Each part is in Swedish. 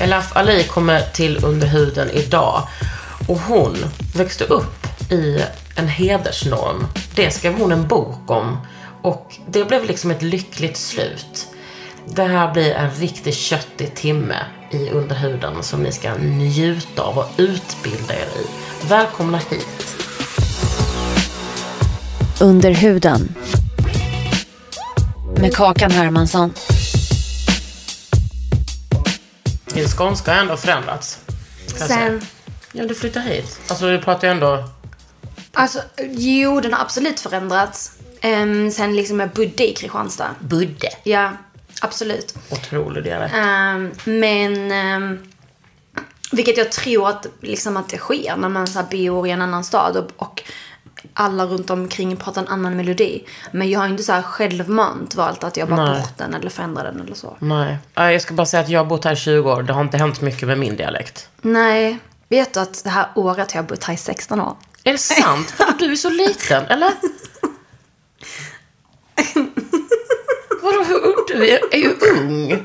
Elaf Ali kommer till Under huden idag. Och hon växte upp i en hedersnorm. Det skrev hon en bok om. Och det blev liksom ett lyckligt slut. Det här blir en riktigt köttig timme i Underhuden som ni ska njuta av och utbilda er i. Välkomna hit. Underhuden. Med Kakan Hermansson. Din skånska har ändå förändrats. Sen, Ja, du flyttar hit. Alltså, du pratar ju ändå... alltså, jo, den har absolut förändrats. Um, sen liksom jag bodde i Kristianstad. Budde. Ja, absolut. Otrolig dialekt. Ehm, men, ehm, vilket jag tror att, liksom att det sker när man så här, bor i en annan stad och alla runt omkring pratar en annan melodi. Men jag har inte så här självmant valt att jag bara Nej. bort den eller förändrar den eller så. Nej. Ja, Jag ska bara säga att jag har bott här i 20 år. Det har inte hänt mycket med min dialekt. Nej, vet du att det här året har jag bott här i 16 år? Är det sant? Vadå, du är så liten, eller? Vadå, hur ung? Du är, är ju ung.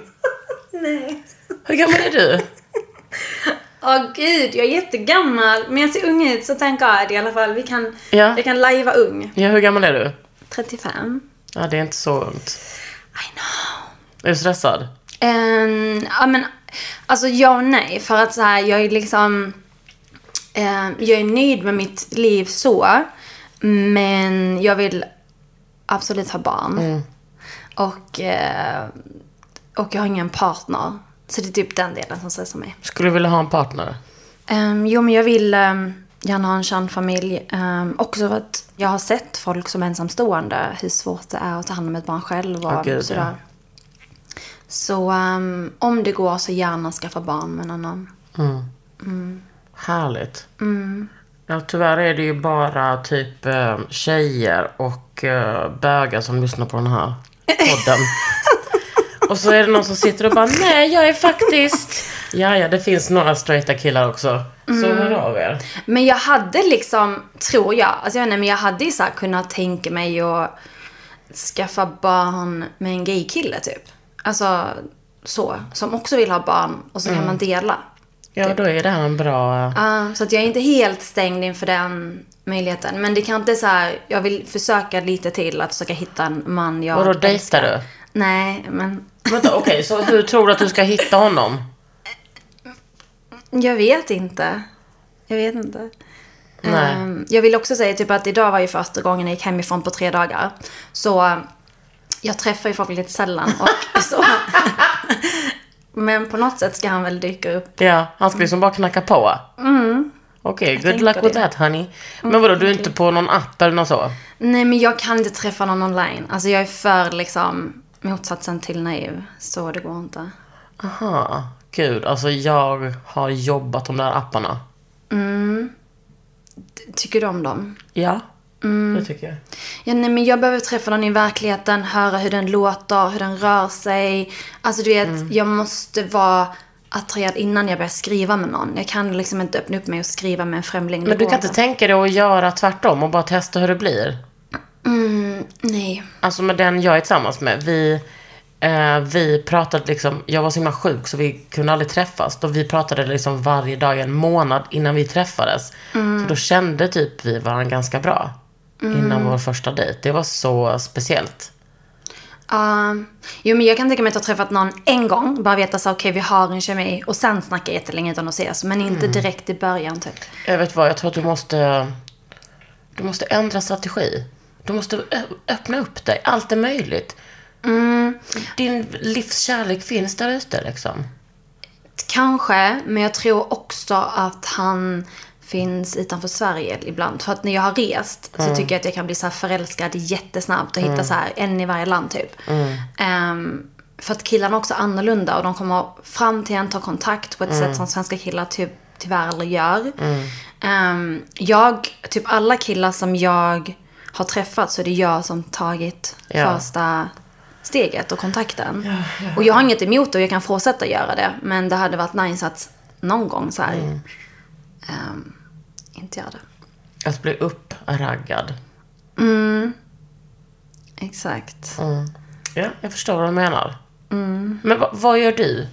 Nej. Hur gammal är du? Åh gud, jag är jättegammal. Men jag ser ung ut så tänker jag i alla fall. Vi kan, Ja. Jag kan lajva ung. Ja, hur gammal är du? 35. Ja, det är inte så ungt. I know. Är du stressad? Ehm, ja men, alltså ja och nej. För att så här, jag är liksom... ehm, jag är nöjd med mitt liv så. Men jag vill absolut ha barn. Och, eh, och jag har ingen partner. Så det är typ den delen som stressar mig. Skulle du vilja ha en partner? Um, jo, men jag vill um, gärna ha en kärnfamilj. Um, också för att jag har sett folk som ensamstående, hur svårt det är att ta hand om ett barn själv och Ja, gud, sådär. ja. Så um, om det går så gärna skaffa barn med en annan. Härligt. Ja, tyvärr är det ju bara typ tjejer och eh, bögar som lyssnar på den här podden. och så är det någon som sitter och bara, nej jag är faktiskt... Ja, ja, det finns några straighta killar också. Så hör av er. Men jag hade liksom, tror jag, alltså jag vet inte, men jag hade ju så här kunnat tänka mig att skaffa barn med en gaykille typ. Alltså så, som också vill ha barn och så kan man dela. Ja, då är det här en bra... Ja, så att jag är inte helt stängd inför den möjligheten. Men det kan inte så här, jag vill försöka lite till att försöka hitta en man jag Vadå, dejtar älskar. du? Nej, men Vänta, okej, så hur tror du att du ska hitta honom? jag vet inte. Jag vet inte. Nej. Ehm, jag vill också säga typ att idag var ju första gången jag gick hemifrån på tre dagar. Så eh, jag träffar ju folk lite sällan och så. Men på något sätt ska han väl dyka upp. Ja, han ska liksom bara knacka på. Okej, good tänker luck with det. that honey. Men vadå, du är inte på någon app eller något så? Nej, men jag kan inte träffa någon online. Alltså jag är för liksom motsatsen till naiv. Så det går inte. Aha, gud. Alltså jag har jobbat de där apparna. Tycker du om dem? Ja, det tycker jag. Ja, nej, men jag behöver träffa någon i verkligheten, höra hur den låter, hur den rör sig. Alltså du vet, Mm. jag måste vara attraherad innan jag börjar skriva med någon. Jag kan liksom inte öppna upp mig och skriva med en främling. Men du kan inte tänka dig att göra tvärtom och bara testa hur det blir? Nej. Alltså med den jag är tillsammans med, vi, eh, vi pratade liksom, jag var så himla sjuk så vi kunde aldrig träffas. Då vi pratade liksom varje dag en månad innan vi träffades. Så då kände typ vi varandra ganska bra. Innan vår första dejt. Det var så speciellt. Um, jo, men jag kan tänka mig att ha träffat någon en gång, bara veta så okej vi har en kemi och sen snacka jättelänge utan att ses. Men inte direkt i början typ. Jag vet vad, jag tror att du måste... Du måste ändra strategi. Du måste öppna upp dig. Allt är möjligt. Din livskärlek finns där ute liksom. Kanske, men jag tror också att han finns utanför Sverige ibland. För att när jag har rest så tycker jag att jag kan bli så här förälskad jättesnabbt och hitta så här en i varje land typ. Ehm, för att killarna är också annorlunda och de kommer fram till en, tar kontakt på ett sätt som svenska killar typ tyvärr aldrig gör. Ehm, jag, typ alla killar som jag har träffat så är det jag som tagit Ja. första steget och kontakten. Och jag har inget emot det och jag kan fortsätta göra det. Men det hade varit nice att någon gång så här, ehm, inte göra det. Att bli uppraggad. Exakt. Ja, jag förstår vad du menar. Men vad, gör du?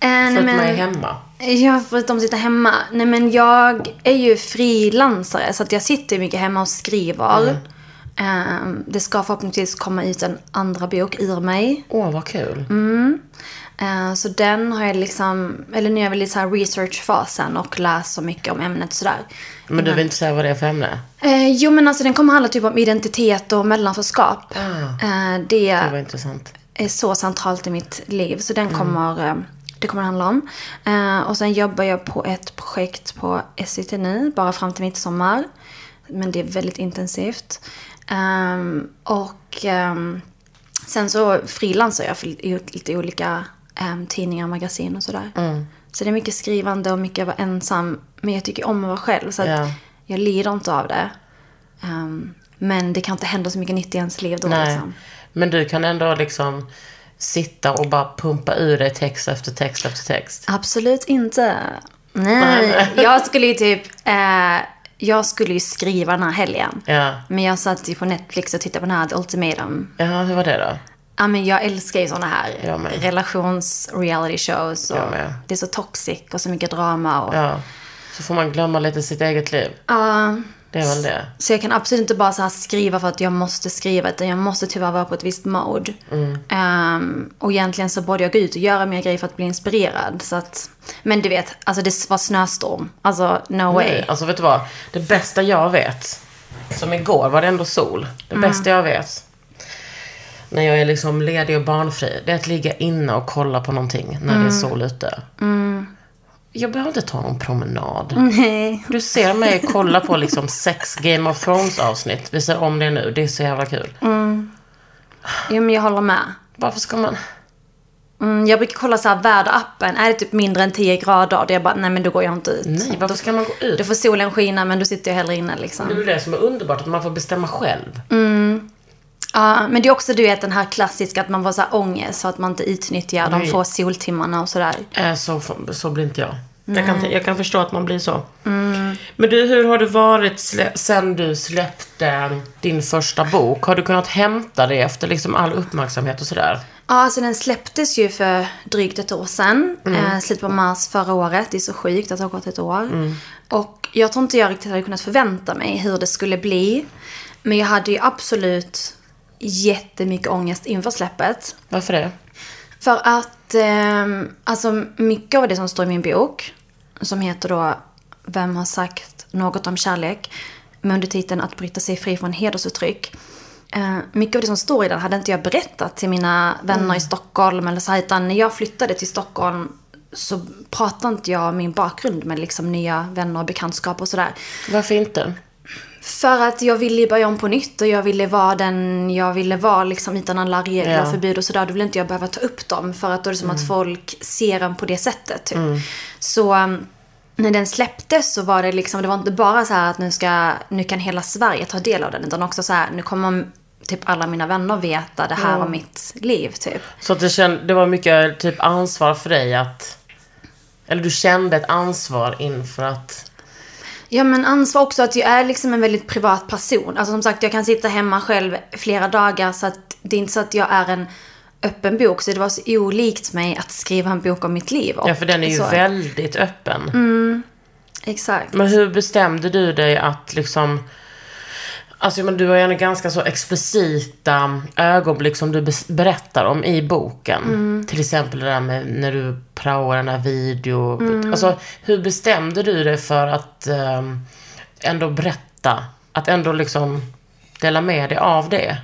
Nej, Förutom men- att är hemma? Ja, förutom att sitta hemma. Nej, men jag är ju frilansare så att jag sitter mycket hemma och skriver. Ehm, det ska förhoppningsvis komma ut en andra bok ur mig. Åh, vad kul. Eh, så den har jag liksom, eller nu är jag väl så här researchfasen och läser mycket om ämnet sådär. Men du vill inte säga vad det är för ämne? Eh, jo men alltså den kommer handla typ om identitet och mellanförskap. Eh, det Det var intressant. är så centralt i mitt liv. Så den kommer, eh, det kommer det handla om. Eh, och sen jobbar jag på ett projekt på SVT nu, bara fram till midsommar. Men det är väldigt intensivt. Ehm, och ehm, sen så frilansar jag för lite olika um, tidningar, magasin och sådär. Så det är mycket skrivande och mycket att vara ensam. Men jag tycker om att vara själv. Så Ja. jag lider inte av det. Men det kan inte hända så mycket nytt i ens liv då. Nej. Liksom. Men du kan ändå liksom sitta och bara pumpa ur dig text efter text efter text. Absolut inte. Nej, jag skulle ju typ... Eh, jag skulle ju skriva den här helgen. Ja. Men jag satt ju på Netflix och tittade på den här The Ultimatum. Ja, hur var det då? Ja, men jag älskar ju såna här relations-reality shows. Och. Det är så toxic och så mycket drama. Och, Ja. Så får man glömma lite sitt eget liv. Ja, Det är väl det. så jag kan absolut inte bara så här skriva för att jag måste skriva. Utan jag måste tyvärr vara på ett visst mode. Mm. Ehm, och egentligen så borde jag gå ut och göra mer grejer för att bli inspirerad. Så att, men du vet, alltså det var snöstorm. Alltså no way. Nej, alltså vet du vad? Det bästa jag vet, som igår var det ändå sol. Det bästa jag vet, när jag är liksom ledig och barnfri, det är att ligga inne och kolla på någonting när det är sol ute. Jag behöver inte ta någon promenad. Nej. Du ser mig kolla på liksom sex Game of Thrones avsnitt. Vi ser om det nu. Det är så jävla kul. Jo, men jag håller med. Varför ska man... Mm, jag brukar kolla så här väderappen. Är det typ mindre än 10 grader? Det är bara, nej men då går jag inte ut. Nej, varför ska man gå ut? Då får solen skina men då sitter jag hellre inne liksom. Det är det som är underbart, att man får bestämma själv. Ja, men det är också du vet den här klassiska att man får så här ångest så att man inte utnyttjar de Nej. få soltimmarna och sådär. Äh, så, så blir inte jag. Jag kan, jag kan förstå att man blir så. Men du, hur har det varit sen du släppte din första bok? Har du kunnat hämta det efter liksom all uppmärksamhet och sådär? Ja, alltså den släpptes ju för drygt ett år sedan. Eh, slutet på mars förra året. Det är så sjukt att det har gått ett år. Och jag tror inte jag riktigt hade kunnat förvänta mig hur det skulle bli. Men jag hade ju absolut jättemycket ångest inför släppet. Varför det? För att, eh, alltså mycket av det som står i min bok, som heter då Vem har sagt något om kärlek? Med undertiteln Att bryta sig fri från hedersuttryck. Eh, mycket av det som står i den hade inte jag berättat till mina vänner i Stockholm eller så här, utan när jag flyttade till Stockholm så pratade inte jag om min bakgrund med liksom nya vänner och bekantskap och sådär. Varför inte? För att jag ville börja om på nytt och jag ville vara den jag ville vara liksom utan alla regler Ja. och förbud och sådär. Då ville inte jag behöva ta upp dem för att då är det som att folk ser en på det sättet. Typ. Så um, när den släpptes så var det liksom, det var inte bara så här att nu ska, nu kan hela Sverige ta del av den. Utan också så här, nu kommer typ alla mina vänner veta det här om mitt liv typ. Så det, känd, det var mycket typ ansvar för dig att... Eller du kände ett ansvar inför att... Ja men ansvar också att jag är liksom en väldigt privat person. Alltså som sagt jag kan sitta hemma själv flera dagar så att det är inte så att jag är en öppen bok. Så det var så olikt mig att skriva en bok om mitt liv. Och Ja, för den är ju så. väldigt öppen. Exakt. Men hur bestämde du dig att liksom... Alltså men du har ju ändå ganska så explicita ögonblick som du berättar om i boken. Mm. Till exempel det där med när du praoar den här video. Alltså hur bestämde du dig för att ehm, ändå berätta? Att ändå liksom dela med dig av det?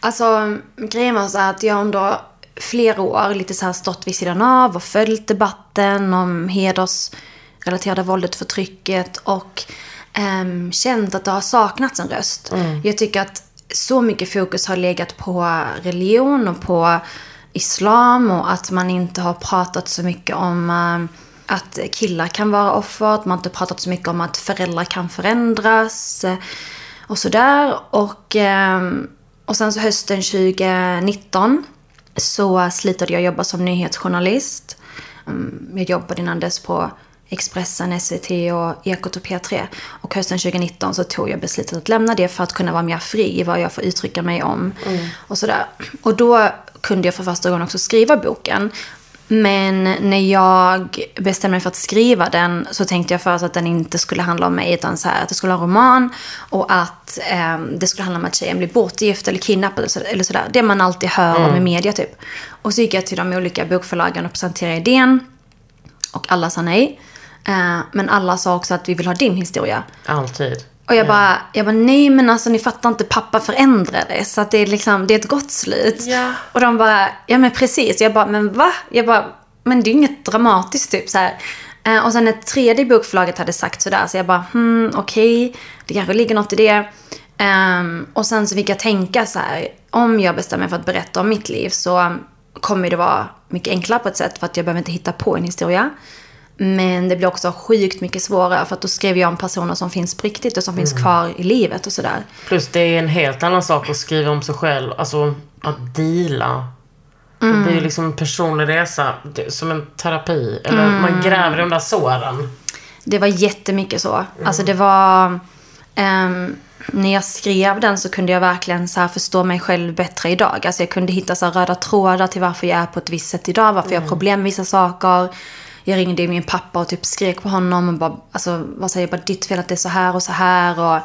Alltså, grejen var så att jag under flera år lite så här stått vid sidan av och följt debatten om hedersrelaterade våldet förtrycket och ehm, känt att det har saknats en röst. Jag tycker att så mycket fokus har legat på religion och på islam och att man inte har pratat så mycket om ehm, att killar kan vara offer, att man inte pratat så mycket om att föräldrar kan förändras eh, och sådär. Och, ehm, och sen så hösten 2019 så slutade jag jobba som nyhetsjournalist. Mm, Jag jobbade innan dess på Expressen, SVT och Ekot och P3. Och hösten 2019 så tog jag beslutet att lämna det för att kunna vara mer fri i vad jag får uttrycka mig om. Och sådär. Och då kunde jag för första gången också skriva boken. Men när jag bestämde mig för att skriva den så tänkte jag först att den inte skulle handla om mig utan så här, att det skulle vara en roman och att eh, det skulle handla om att tjejen blir bortgift eller kidnappad eller så- eller sådär. Det man alltid hör om i media typ. Och så gick jag till de olika bokförlagen och presenterade idén och alla sa nej. Eh, men alla sa också att vi vill ha din historia. Alltid. Och jag bara, jag bara, nej men alltså ni fattar inte, pappa förändrades. Så att det är liksom, det är ett gott slut. Ja. Och de bara, ja men precis. Jag bara, men va? Jag bara, men det är inget dramatiskt typ så här. Eh, och sen när tredje bokförlaget hade sagt sådär, så jag bara, hmm, okej, det kanske ligger något i det. Ehm, och sen så fick jag tänka så här, om jag bestämmer mig för att berätta om mitt liv så kommer det vara mycket enklare på ett sätt för att jag behöver inte hitta på en historia. Men det blir också sjukt mycket svårare för att då skrev jag om personer som finns på riktigt och som finns kvar i livet och sådär. Plus det är en helt annan sak att skriva om sig själv. Alltså att deala. Mm. Det är ju liksom en personlig resa. Som en terapi. Eller man gräver i de där såren. Det var jättemycket så. Alltså det var... ehm, när jag skrev den så kunde jag verkligen så förstå mig själv bättre idag. Alltså jag kunde hitta så röda trådar till varför jag är på ett visst sätt idag. Varför jag har problem med vissa saker. Jag ringde min pappa och typ skrek på honom och bara, alltså vad säger jag, bara ditt fel att det är så här och så här. Och,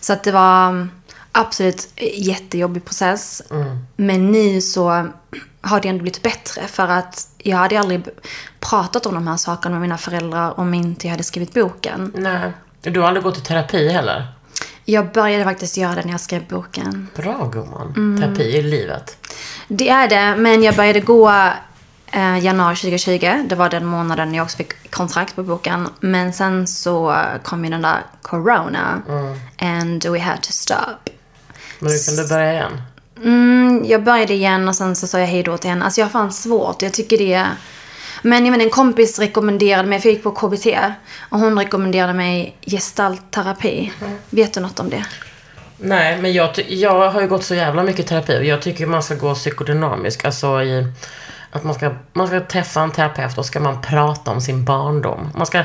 så att det var absolut jättejobbig process. Men nu så har det ändå blivit bättre för att jag hade aldrig pratat om de här sakerna med mina föräldrar om inte jag hade skrivit boken. Nej. Du har aldrig gått i terapi heller? Jag började faktiskt göra det när jag skrev boken. Bra gumman. Mm. Terapi i livet. Det är det, men jag började gå eh, januari 2020. Det var den månaden jag också fick kontrakt på boken. Men sen så kom ju den där corona. And we had to stop. Men nu kan du börja igen. Mm, jag började igen och sen så sa jag hej då till henne. Alltså jag har fan svårt. Jag tycker det är... Men jag menar, en kompis rekommenderade mig, för jag gick på KBT. Och hon rekommenderade mig gestaltterapi. Vet du något om det? Nej, men jag, jag har ju gått så jävla mycket terapi och jag tycker man ska gå psykodynamisk. Alltså i att man ska, man ska träffa en terapeut och ska man prata om sin barndom. Man ska,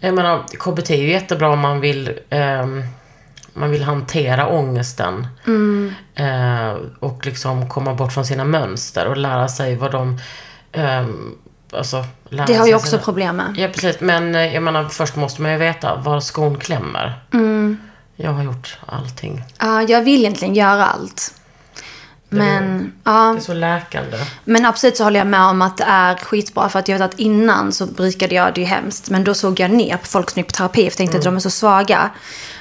jag menar, KBT är ju jättebra om man vill, ehm, man vill hantera ångesten. Eh, och liksom komma bort från sina mönster och lära sig vad de, ehm, alltså, Det har jag också sina- problem med. Ja, precis. Men eh, jag menar, först måste man ju veta var skon klämmer. Mm. Jag har gjort allting. Ja, jag vill egentligen göra allt. Men, ja. Det är så läkande. Men absolut så håller jag med om att det är skitbra. För att jag vet att innan så brukade jag det ju hemskt. Men då såg jag ner på folk som gick på terapi. För jag tänkte att de är så svaga.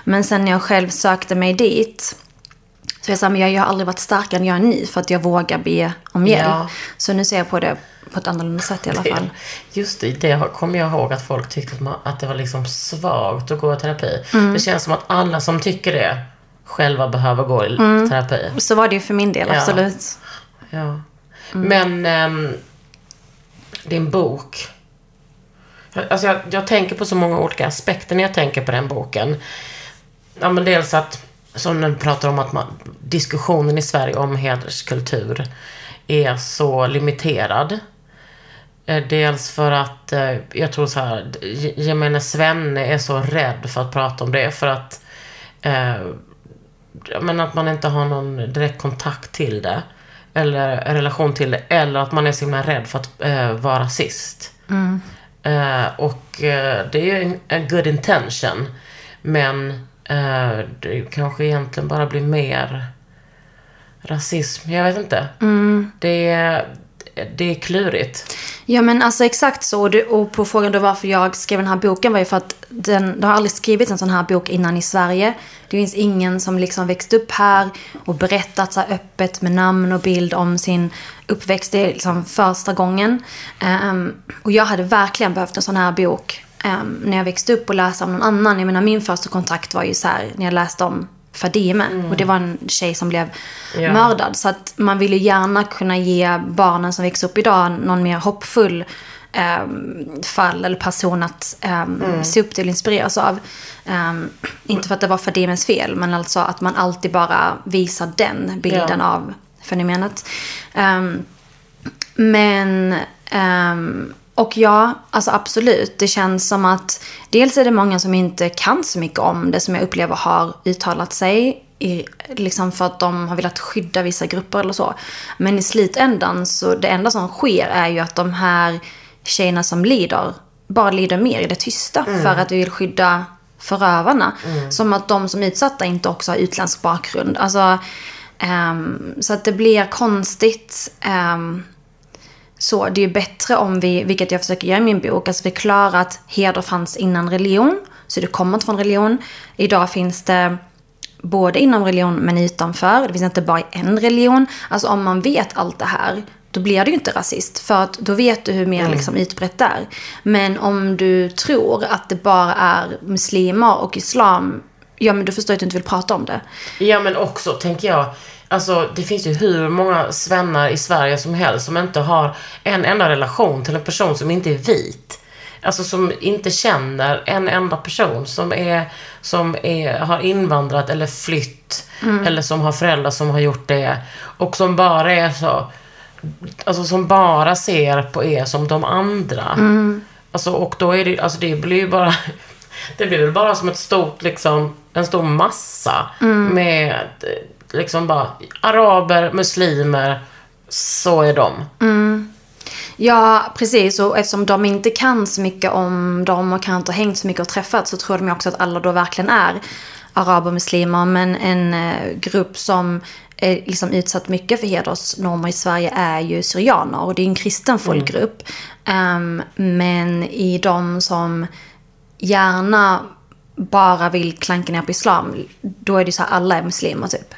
Men sen när jag själv sökte mig dit. Så jag sa, men jag har aldrig varit starkare än jag är nu. För att jag vågar be om hjälp. Ja. Så nu ser jag på det på ett annorlunda sätt i alla fall. Just det, det kommer jag ihåg att folk tyckte att, man, att det var liksom svagt att gå i terapi. Mm. Det känns som att alla som tycker det själva behöver gå i Mm. terapi. Så var det ju för min del, Ja. absolut. Ja. Men ehm, din bok. Alltså jag, jag tänker på så många olika aspekter när jag tänker på den boken. Ja, men dels att, som den pratar om att man, diskussionen i Sverige om hederskultur är så limiterad. Eh, Dels för att eh, jag tror så här, ge- gemene svenne är så rädd för att prata om det för att eh, men att man inte har någon direkt kontakt till det. Eller relation till det. Eller att man är så himla rädd för att eh, vara rasist. Eh, och eh, det är ju en, en good intention. Men eh, det kanske egentligen bara blir mer rasism. Jag vet inte. Det, är, det är klurigt. Ja men alltså exakt så. Och det- Och på frågan då varför jag skrev den här boken var ju för att den, det har aldrig skrivits en sån här bok innan i Sverige. Det finns ingen som liksom växt upp här och berättat så här öppet med namn och bild om sin uppväxt. Det är liksom första gången. Um, och jag hade verkligen behövt en sån här bok um, när jag växte upp och läsa om någon annan. Jag menar min första kontakt var ju så här när jag läste om Fadime. Och det var en tjej som blev Ja. mördad. Så att man vill ju gärna kunna ge barnen som växer upp idag någon mer hoppfull ehm, fall eller person att um, se upp till och inspireras av. Ehm, inte för att det var Fadimes fel, men alltså att man alltid bara visar den bilden Ja. av fenomenet. Ehm, men, ehm, och ja, alltså absolut. Det känns som att dels är det många som inte kan så mycket om det som jag upplever har uttalat sig. I, liksom för att de har velat skydda vissa grupper eller så. Men i slutändan så det enda som sker är ju att de här tjejerna som lider bara lider mer i det tysta. För att vi vill skydda förövarna. Som att de som är utsatta inte också har utländsk bakgrund. Alltså, ehm, så att det blir konstigt. ehm, så det är bättre om vi, vilket jag försöker göra i min bok, alltså förklara att heder fanns innan religion. Så det kommer inte från religion. Idag finns det både inom religion men utanför. Det finns inte bara en religion. Alltså om man vet allt det här, då blir du inte rasist. För att då vet du hur mer liksom utbrett det är. Men om du tror att det bara är muslimer och islam, ja men då förstår jag att du inte vill prata om det. Ja, men också tänker jag, alltså det finns ju hur många svennar i Sverige som helst som inte har en enda relation till en person som inte är vit. Alltså som inte känner en enda person som är, som är, har invandrat eller flytt. Eller som har föräldrar som har gjort det. Och som bara är så, alltså som bara ser på er som de andra. Alltså och då är det, alltså det blir ju bara, det blir väl bara som ett stort liksom, en stor massa med eh, liksom bara araber, muslimer, så är de. Ja, precis. Och eftersom de inte kan så mycket om dem och kan inte ha hängt så mycket och träffat så tror de också att alla då verkligen är araber och muslimer. Men en eh, grupp som är liksom utsatt mycket för hedersnormer i Sverige är ju syrianer. Och det är en kristen folkgrupp. Ehm, men i de som gärna bara vill klanka ner på islam, då är det så här alla är muslimer typ.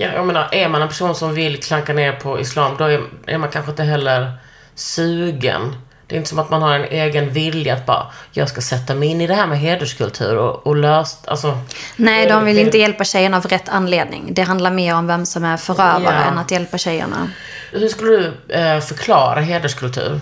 Ja, jag menar, är man en person som vill klanka ner på islam, då är, är man kanske inte heller sugen. Det är inte som att man har en egen vilja att bara, jag ska sätta mig in i det här med hederskultur och, och löst, alltså. Nej, de vill det- inte hjälpa tjejerna av rätt anledning. Det handlar mer om vem som är förövare Ja. än att hjälpa tjejerna. Hur skulle du eh, förklara hederskultur?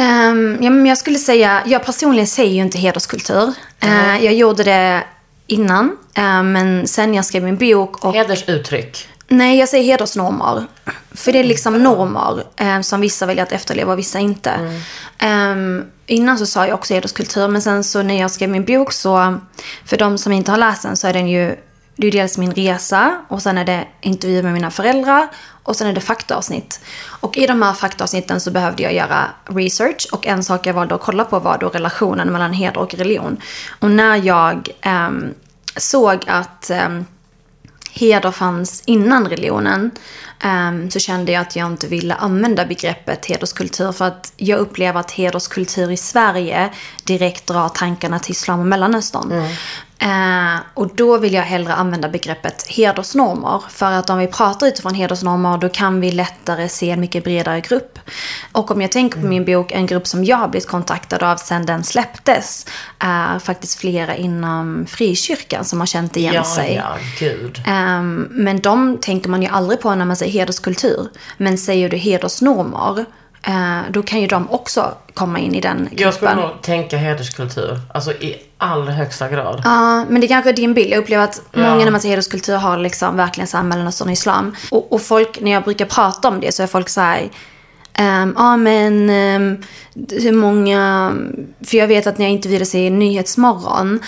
Um, ja, men jag skulle säga, jag personligen säger ju inte hederskultur. Eh, jag gjorde det innan, eh, men sen jag skrev min bok och... Hedersuttryck. Nej, jag säger hedersnormer. För det är liksom normer eh, som vissa väljer att efterleva och vissa inte. Ehm, innan så sa jag också hederskultur, men sen så när jag skrev min bok så, för de som inte har läst den så är den ju, det är dels min resa och sen är det intervjuer med mina föräldrar och sen är det faktaavsnitt. Och i de här faktaavsnitten så behövde jag göra research och en sak jag valde att kolla på var då relationen mellan heder och religion. Och när jag eh, såg att eh, heder fanns innan religionen ehm, så kände jag att jag inte ville använda begreppet hederskultur för att jag upplever att hederskultur i Sverige direkt drar tankarna till islam och mellanöstern. Mm. Eh, och då vill jag hellre använda begreppet hedersnormer. För att om vi pratar utifrån hedersnormer då kan vi lättare se en mycket bredare grupp. Och om jag tänker på min bok, en grupp som jag har blivit kontaktad av sedan den släpptes är faktiskt flera inom frikyrkan som har känt igen Ja, sig. ja, gud. Ehm, men de tänker man ju aldrig på när man säger hederskultur. Men säger du hedersnormer, då kan ju de också komma in i den Jag skulle gruppen. nog tänka hederskultur. Alltså i allra högsta grad. Ja, men det kanske är din bild. Jag upplever att Ja. många när man säger hederskultur har liksom verkligen så här Mellanöstern och islam. Och, och folk, när jag brukar prata om det så är folk så här... ehm, Ja, men ehm, hur många... För jag vet att när jag intervjuade sig i Nyhetsmorgon,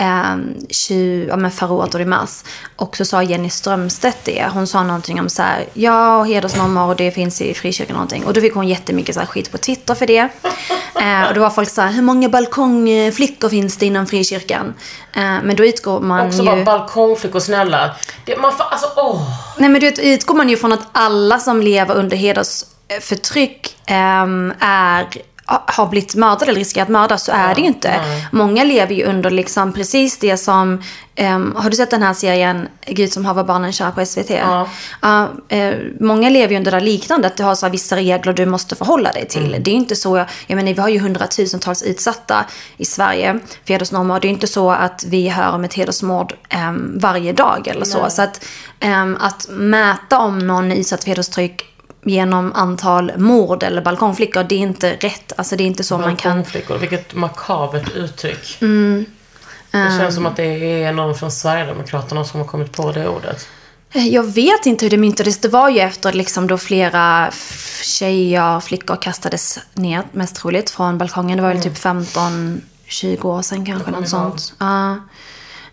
um, 20, ja men förra året och i mars, och så sa Jenny Strömstedt det. Hon sa någonting om så här, ja, och hedersnormer och det finns i frikyrkan och någonting. Och då fick hon jättemycket så här skit på Twitter för det. Eh, och då var folk så här, hur många balkongflickor finns det inom frikyrkan? Eh, men då utgår man Också ju... bara balkongflickor, snälla. Det, man får, alltså, åh. Nej men då utgår man ju från att alla som lever under hedersförtryck ehm, är har blivit mördade eller riskerar att mördas så är det ju inte. Många lever ju under liksom precis det som, ehm, har du sett den här serien Gud som haver barnen kär på SVT? Ja. Ja, eh, många lever ju under det där liknande, att du har så vissa regler du måste förhålla dig till. Det är ju inte så, jag menar vi har ju hundratusentals utsatta i Sverige för hedersnormer. Det är ju inte så att vi hör om ett hedersmord ehm, varje dag eller så. Så att, ehm, att mäta om någon är utsatt för hederstryck genom antal mord eller balkongflickor, det är inte rätt. Alltså det är inte så man kan... Balkongflickor, vilket makabert uttryck. Mm. Det känns som att det är någon från Sverigedemokraterna som har kommit på det ordet. Eh, Jag vet inte hur det myntades. Det var ju efter liksom då flera tjejer, flickor kastades ner, mest troligt, från balkongen. Det var väl typ 15-20 år sedan kanske, något sånt. Ja.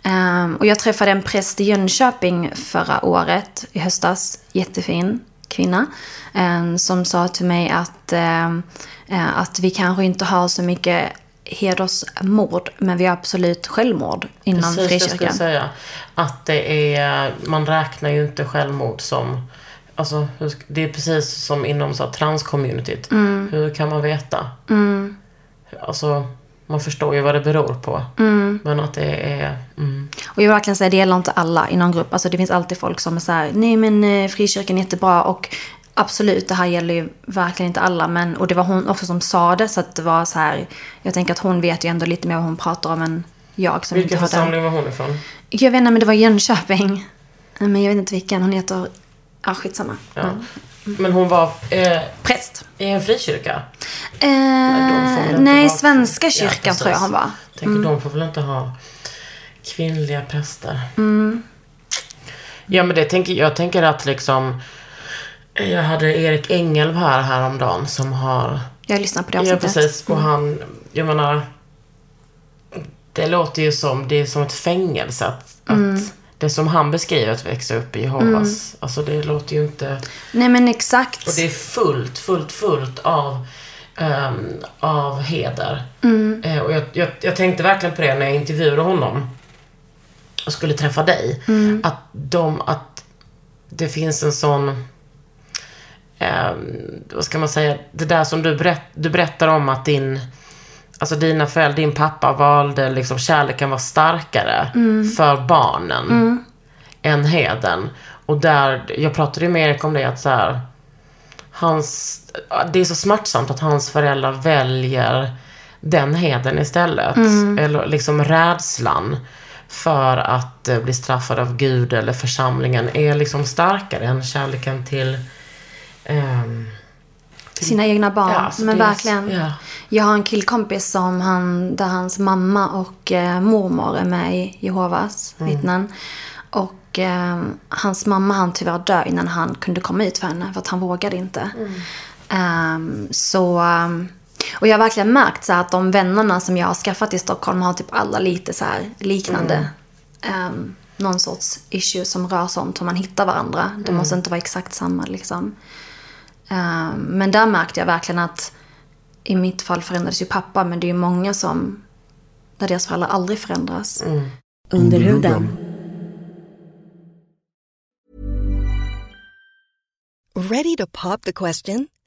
Ehm, och jag träffade en präst i Jönköping förra året, i höstas. Jättefin kvinna. ehm, som sa till mig att, ehm, eh, att vi kanske inte har så mycket hedersmord, men vi har absolut självmord inom Precis det jag skulle frikyrkan. säga. Att det är, man räknar ju inte självmord som, alltså det är precis som inom så här, transcommunityt. Mm. Hur kan man veta? Alltså, man förstår ju vad det beror på. Mm. Men att det är, mm. Och jag vill verkligen säga, det gäller inte alla i någon grupp. Alltså det finns alltid folk som är så här, nej men eh, frikyrkan är jättebra och absolut, det här gäller ju verkligen inte alla. Men, och det var hon också som sa det, så att det var så här, jag tänker att hon vet ju ändå lite mer vad hon pratar om än jag som Vilken församling var hon ifrån? Jag vet inte, men det var Jönköping. Men jag vet inte vilken, hon heter, ja skitsamma. Ja. Men, Men hon var eh, präst. i en frikyrka? Eh, nej, ha- Svenska Ja, kyrkan precis. tror jag hon var. Tänker de får väl inte ha kvinnliga präster. Mm. Ja men det tänker jag tänker att liksom jag hade Erik Engelv här häromdagen som har Jag lyssnar på det Ja avsnittet. precis och han, jag menar Det låter ju som, det är som ett fängelse att, Mm. att det som han beskriver att växa upp i Jehovas, alltså det låter ju inte Nej men exakt. och det är fullt, fullt, fullt av, ehm, av heder. Eh, och jag, jag, jag tänkte verkligen på det när jag intervjuade honom och skulle träffa dig. Att, de, att det finns en sån, ehm, vad ska man säga, det där som du, berätt, du berättar om att din, alltså dina föräldrar, din pappa valde liksom kärleken var starkare för barnen än heden. Och där, jag pratade ju med Erik om det, att så här, hans, det är så smärtsamt att hans föräldrar väljer den heden istället. Eller liksom rädslan för att eh, bli straffad av Gud eller församlingen är liksom starkare än kärleken till ehm, Sina egna barn. Ja, alltså men verkligen. ja. Jag har en killkompis som han, där hans mamma och eh, mormor är med i Jehovas Mm. vittnen. Och eh, hans mamma han tyvärr dö innan han kunde komma ut för henne. För att han vågade inte. Mm. Ehm, så... ehm, och jag har verkligen märkt så att de vännerna som jag har skaffat i Stockholm har typ alla lite så liknande. ehm, någon sorts issue som rör sånt, hur man hittar varandra. Det måste inte vara exakt samma liksom. Ehm, men där märkte jag verkligen att i mitt fall förändrades ju pappa, men det är ju många som där deras föräldrar aldrig förändras. Under huden. Ready to pop the question?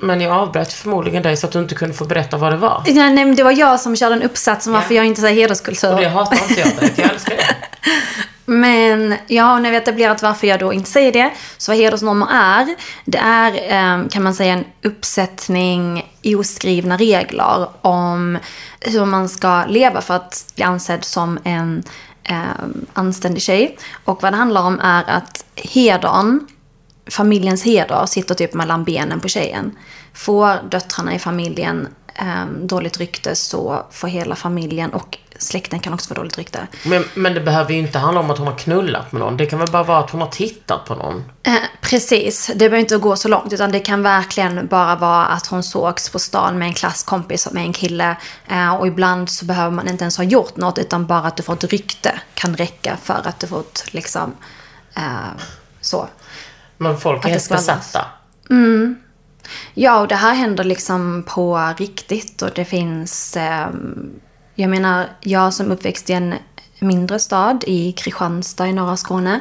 Men jag avbröt förmodligen dig så att du inte kunde få berätta vad det var. Nej, nej, men det var jag som körde en uppsats om varför jag inte säger hederskultur. Och det hatar inte jag dig, jag älskar det. Men ja, när vi etablerat varför jag då inte säger det, så vad hedersnormer är, det är eh, kan man säga en uppsättning oskrivna regler om hur man ska leva för att bli ansedd som en eh, anständig tjej. Och vad det handlar om är att hedern, familjens heder, sitter typ mellan benen på tjejen. Får döttrarna i familjen eh, dåligt rykte så får hela familjen och släkten kan också få dåligt rykte. Men, men det behöver ju inte handla om att hon har knullat med någon. Det kan väl bara vara att hon har tittat på någon. Eh, precis, det behöver inte gå så långt utan det kan verkligen bara vara att hon sågs på stan med en klasskompis med en kille. Eh, och ibland så behöver man inte ens ha gjort något utan bara att du får ett rykte kan räcka för att du fått liksom eh, så. Men folk är helt besatta. Ja, och det här händer liksom på riktigt och det finns... Eh, jag menar, jag som uppväxt i en mindre stad i Kristianstad i norra Skåne.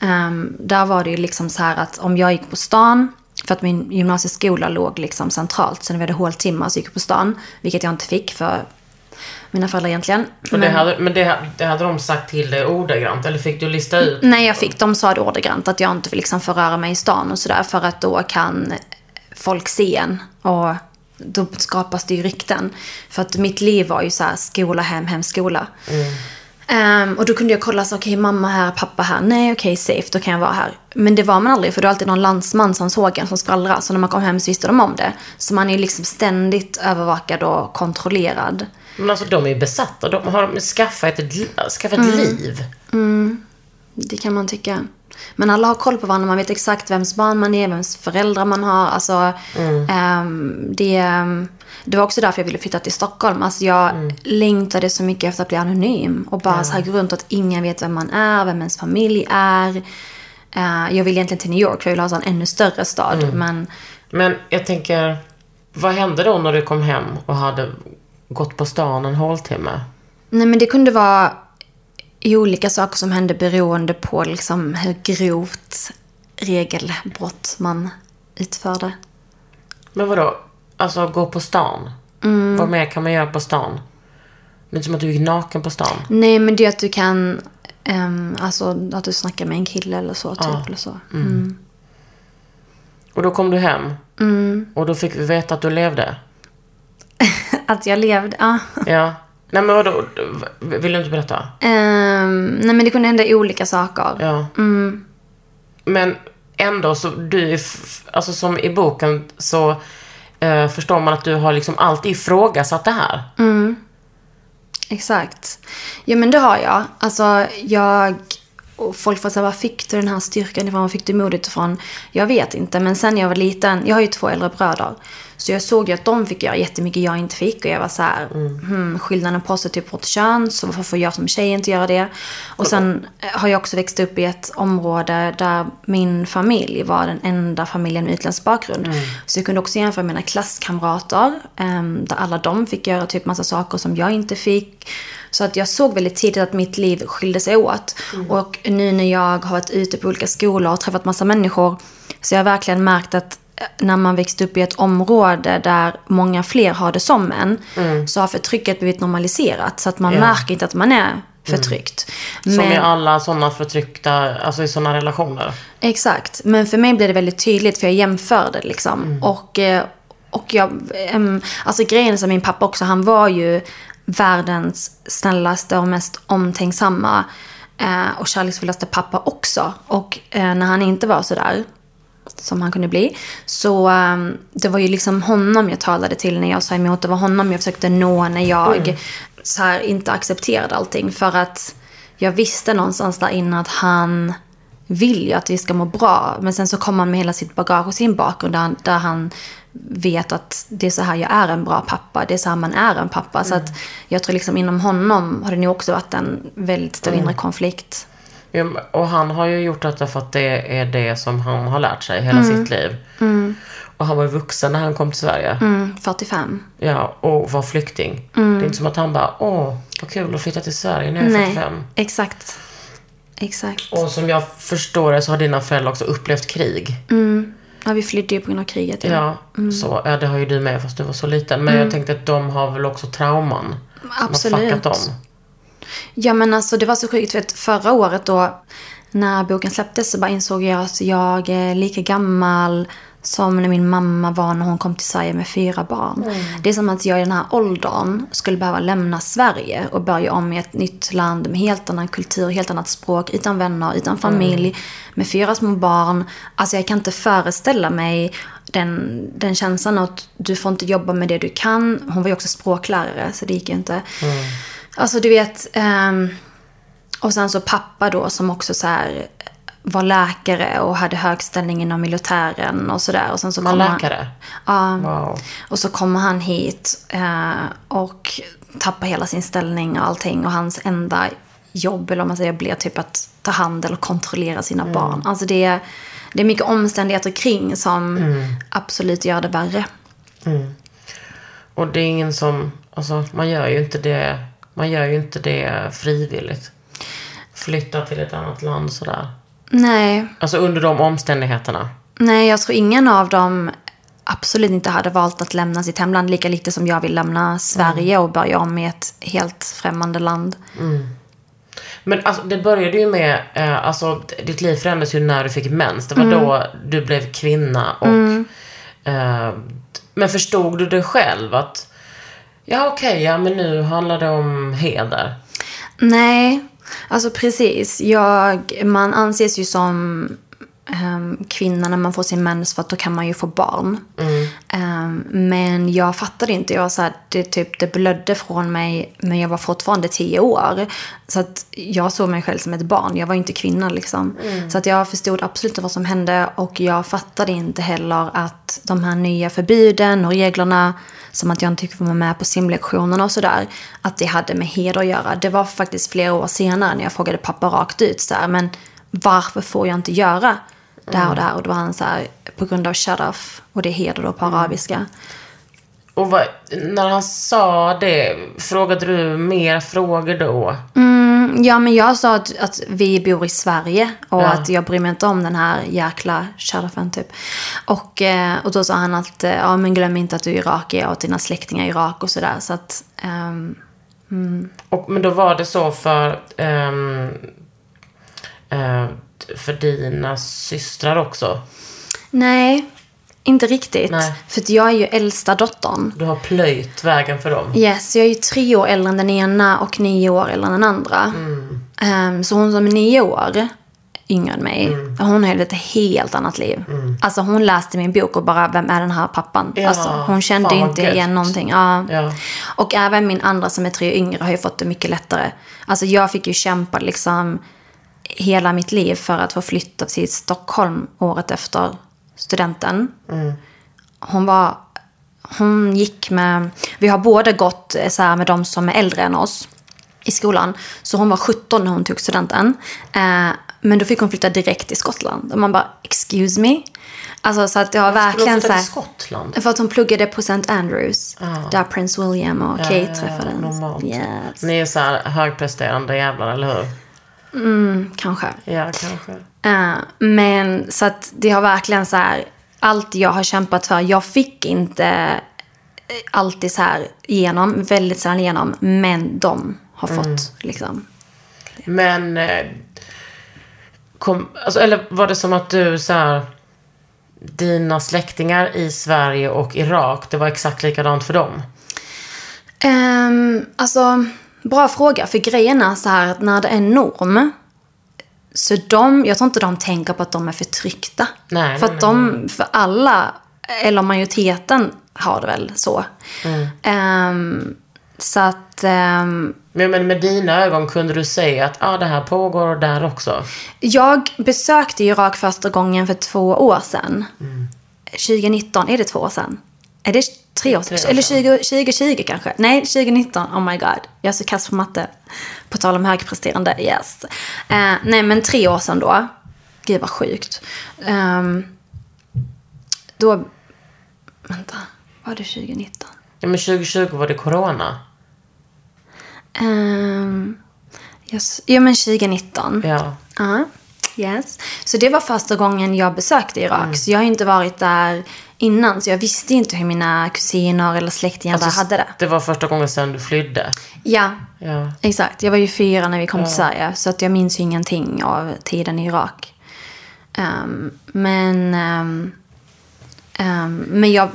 Eh, där var det ju liksom så här att om jag gick på stan, för att min gymnasieskola låg liksom centralt, så när vi hade håltimmar så gick jag på stan, vilket jag inte fick för mina föräldrar egentligen. Och det hade, men det, det hade de sagt till dig ordagrant, eller fick du lista ut? Nej, jag fick. De sa det ordagrant att jag inte får liksom förröra mig i stan och sådär för att då kan folk se en och då skapas det ju rykten. För att mitt liv var ju så här skola, hem, hem, skola. Ehm, och då kunde jag kolla så okej mamma här, pappa här, nej okej safe, då kan jag vara här. Men det var man aldrig för det var alltid någon landsman som såg en som skvallrade. Så när man kom hem så visste de om det. Så man är ju liksom ständigt övervakad och kontrollerad. Men alltså de är ju besatta. De har skaffat ett, skaffat ett liv. Det kan man tycka. Men alla har koll på varandra. Man vet exakt vems barn man är, vems föräldrar man har. Alltså, ehm, det, ehm, det var också därför jag ville flytta till Stockholm. Alltså, jag längtade så mycket efter att bli anonym. Och bara så här gå runt att ingen vet vem man är, vem ens familj är. Eh, jag vill egentligen till New York för jag vill ha en ännu större stad. Men Men jag tänker, vad hände då när du kom hem och hade gått på stan en håltimme? Nej, men det kunde vara i olika saker som hände beroende på liksom hur grovt regelbrott man utförde. Men vadå? Alltså gå på stan? Vad mer kan man göra på stan? Det är inte som att du gick naken på stan. Nej, men det är att du kan... ehm, alltså att du snackar med en kille eller så, typ. Eller så. Mm. Och då kom du hem. Och då fick vi veta att du levde. Att jag levde, ja. Ja. Nej men vadå? Vill du inte berätta? Ehm, nej, men det kunde hända olika saker. Ja. Men ändå så, du alltså som i boken så eh, förstår man att du har liksom alltid ifrågasatt det här. Exakt. Ja, men det har jag. Alltså, jag... Och folk får säga, var fick du den här styrkan ifrån? Var fick du modet ifrån? Jag vet inte, men sen jag var liten, jag har ju två äldre bröder. Så jag såg ju att de fick göra jättemycket jag inte fick. Och jag var så här, hmm, skillnaden på är typ vårt kön, så varför får jag som tjej inte göra det? Och sen eh, har jag också växt upp i ett område där min familj var den enda familjen med utländsk bakgrund. Så jag kunde också jämföra med mina klasskamrater, ehm, där alla de fick göra typ massa saker som jag inte fick. Så att jag såg väldigt tidigt att mitt liv skilde sig åt. Och nu när jag har varit ute på olika skolor och träffat massa människor så jag har verkligen märkt att eh, när man växt upp i ett område där många fler har det som en så har förtrycket blivit normaliserat. Så att man Ja. märker inte att man är förtryckt. Som Men- i alla sådana förtryckta, alltså i sådana relationer. Exakt. Men för mig blev det väldigt tydligt för jag jämförde liksom. Och, eh, och jag, alltså grejen som min pappa också, han var ju världens snällaste och mest omtänksamma eh, och kärleksfullaste pappa också. Och eh, när han inte var sådär, som han kunde bli. Så ehm, det var ju liksom honom jag talade till när jag sa emot. Det var honom jag försökte nå när jag så här, inte accepterade allting. För att jag visste någonstans där inne att han vill ju att vi ska må bra. Men sen så kommer han med hela sitt bagage och sin bakgrund där han, där han vet att det är så här jag är en bra pappa. Det är så här man är en pappa. Så att jag tror liksom inom honom har det nog också varit en väldigt stor inre konflikt. Ja, Och han har ju gjort detta för att det är det som han har lärt sig hela sitt liv. Och han var ju vuxen när han kom till Sverige. Mm, 45. Ja, och var flykting. Det är inte som att han bara, åh, vad kul att flytta till Sverige, nu är jag Nej, 45. exakt. Exakt. Och som jag förstår det så har dina föräldrar också upplevt krig. Ja, vi flydde ju på grund av kriget. Ja, så, ja, det har ju du med fast du var så liten. Men jag tänkte att de har väl också trauman. Som har Absolut. fuckat dem. Ja men alltså det var så sjukt för att förra året då när boken släpptes så bara insåg jag att jag är lika gammal som när min mamma var när hon kom till Sverige med fyra barn. Det är som att jag i den här åldern skulle behöva lämna Sverige och börja om i ett nytt land med helt annan kultur, helt annat språk, utan vänner, utan familj, med fyra små barn. Alltså jag kan inte föreställa mig den, den känslan att du får inte jobba med det du kan. Hon var ju också språklärare så det gick ju inte. Alltså du vet, ehm, och sen så pappa då som också så här var läkare och hade hög ställning inom militären och sådär. Och sen så Man kom han- läkare? Ja. Wow. Och så kommer han hit eh, och tappar hela sin ställning och allting. Och hans enda jobb, eller om man säger, blir typ att ta hand eller kontrollera sina barn. Alltså det är, det är mycket omständigheter kring som absolut gör det värre. Och det är ingen som, alltså man gör ju inte det, man gör ju inte det frivilligt. Flytta till ett annat land sådär. Nej, Alltså under de omständigheterna. nej, jag tror ingen av dem absolut inte hade valt att lämna sitt hemland lika lite som jag vill lämna Sverige och börja om i ett helt främmande land. Men alltså, det började ju med, eh, alltså ditt liv förändrades ju när du fick mens. Det var Mm. då du blev kvinna och... Eh, men förstod du det själv att, ja okej, ja men nu handlar det om heder. Nej, alltså precis. Jag, man anses ju som um, kvinna när man får sin mens för att då kan man ju få barn. Ehm, men jag fattade inte. Jag var så här, det, typ, det blödde från mig men jag var fortfarande tio år. Så att jag såg mig själv som ett barn. Jag var inte kvinna liksom. Så att jag förstod absolut inte vad som hände och jag fattade inte heller att de här nya förbuden och reglerna som att jag inte fick vara med på simlektionerna och sådär. Att det hade med heder att göra. Det var faktiskt flera år senare när jag frågade pappa rakt ut så här, men varför får jag inte göra det här och det här? Och då var han så här, på grund av shut off. Och det är heder då på arabiska. Och vad, när han sa det, frågade du mer frågor då? Ja, men jag sa att, att vi bor i Sverige och Ja. att jag bryr mig inte om den här jäkla sheriffen typ. Och, eh, och då sa han att, eh, ja men glöm inte att du är irakier och att dina släktingar är Irak och sådär. Så att, ehm, Och, men då var det så för, ehm, eh, för dina systrar också? nej, inte riktigt. Nej. För att jag är ju äldsta dottern. Du har plöjt vägen för dem? Yes, jag är ju tre år äldre än den ena och nio år äldre än den andra. Ehm, så hon som är nio år yngre än mig, hon har ett helt annat liv. Alltså hon läste min bok och bara, vem är den här pappan? Ja, alltså, hon kände fan ju inte gött. igen någonting. Ja. Ja. Och även min andra som är tre år yngre har ju fått det mycket lättare. Alltså jag fick ju kämpa liksom hela mitt liv för att få flytta till Stockholm året efter studenten. Hon var... Hon gick med... Vi har båda gått eh, så här med de som är äldre än oss i skolan. Så hon var 17 när hon tog studenten. Eh, men då fick hon flytta direkt till Skottland. Och man bara, excuse me? Alltså så att det har verkligen så här... till Skottland? För att hon pluggade på St. Andrews. Där Prince William och Kate ja, träffades. normalt. Yes. Ni är så här högpresterande jävlar, eller hur? Kanske. Ja, kanske. Eh, men så att det har verkligen så här, allt jag har kämpat för, jag fick inte eh, alltid så här igenom, väldigt sällan igenom, men de har fått liksom. Men, eh, kom, alltså, eller var det som att du så här, dina släktingar i Sverige och Irak, det var exakt likadant för dem? Um, alltså, bra fråga. För grejen är så här att när det är norm, så de, jag tror inte de tänker på att de är förtryckta. Nej, för att de, för alla, eller majoriteten har det väl så. Mm. Ehm, så att, ehm, Men, men med dina ögon kunde du säga att ah, det här pågår där också? jag besökte Irak första gången för två år sedan. 2019, är det två år sedan? Är det tre år Tre sedan? år Eller sedan. 20, 2020 kanske? Nej, 2019. Oh my god. Jag är så kass på matte. På tal om högpresterande. Yes. Eh, nej, men tre år sedan då. Gud vad sjukt. Ehm, då... Vänta. Var det 2019? Ja, men 2020 var det corona. Um, yes. Jo, men 2019. Ja. Ja. Yes. Så det var första gången jag besökte Irak. Så jag har inte varit där innan. Så jag visste inte hur mina kusiner eller släktingar där hade det. Det var första gången sedan du flydde. Ja, Ja. exakt. Jag var ju fyra när vi kom till Sverige. Så att jag minns ju ingenting av tiden i Irak. Ehm, men, ehm, ehm, men jag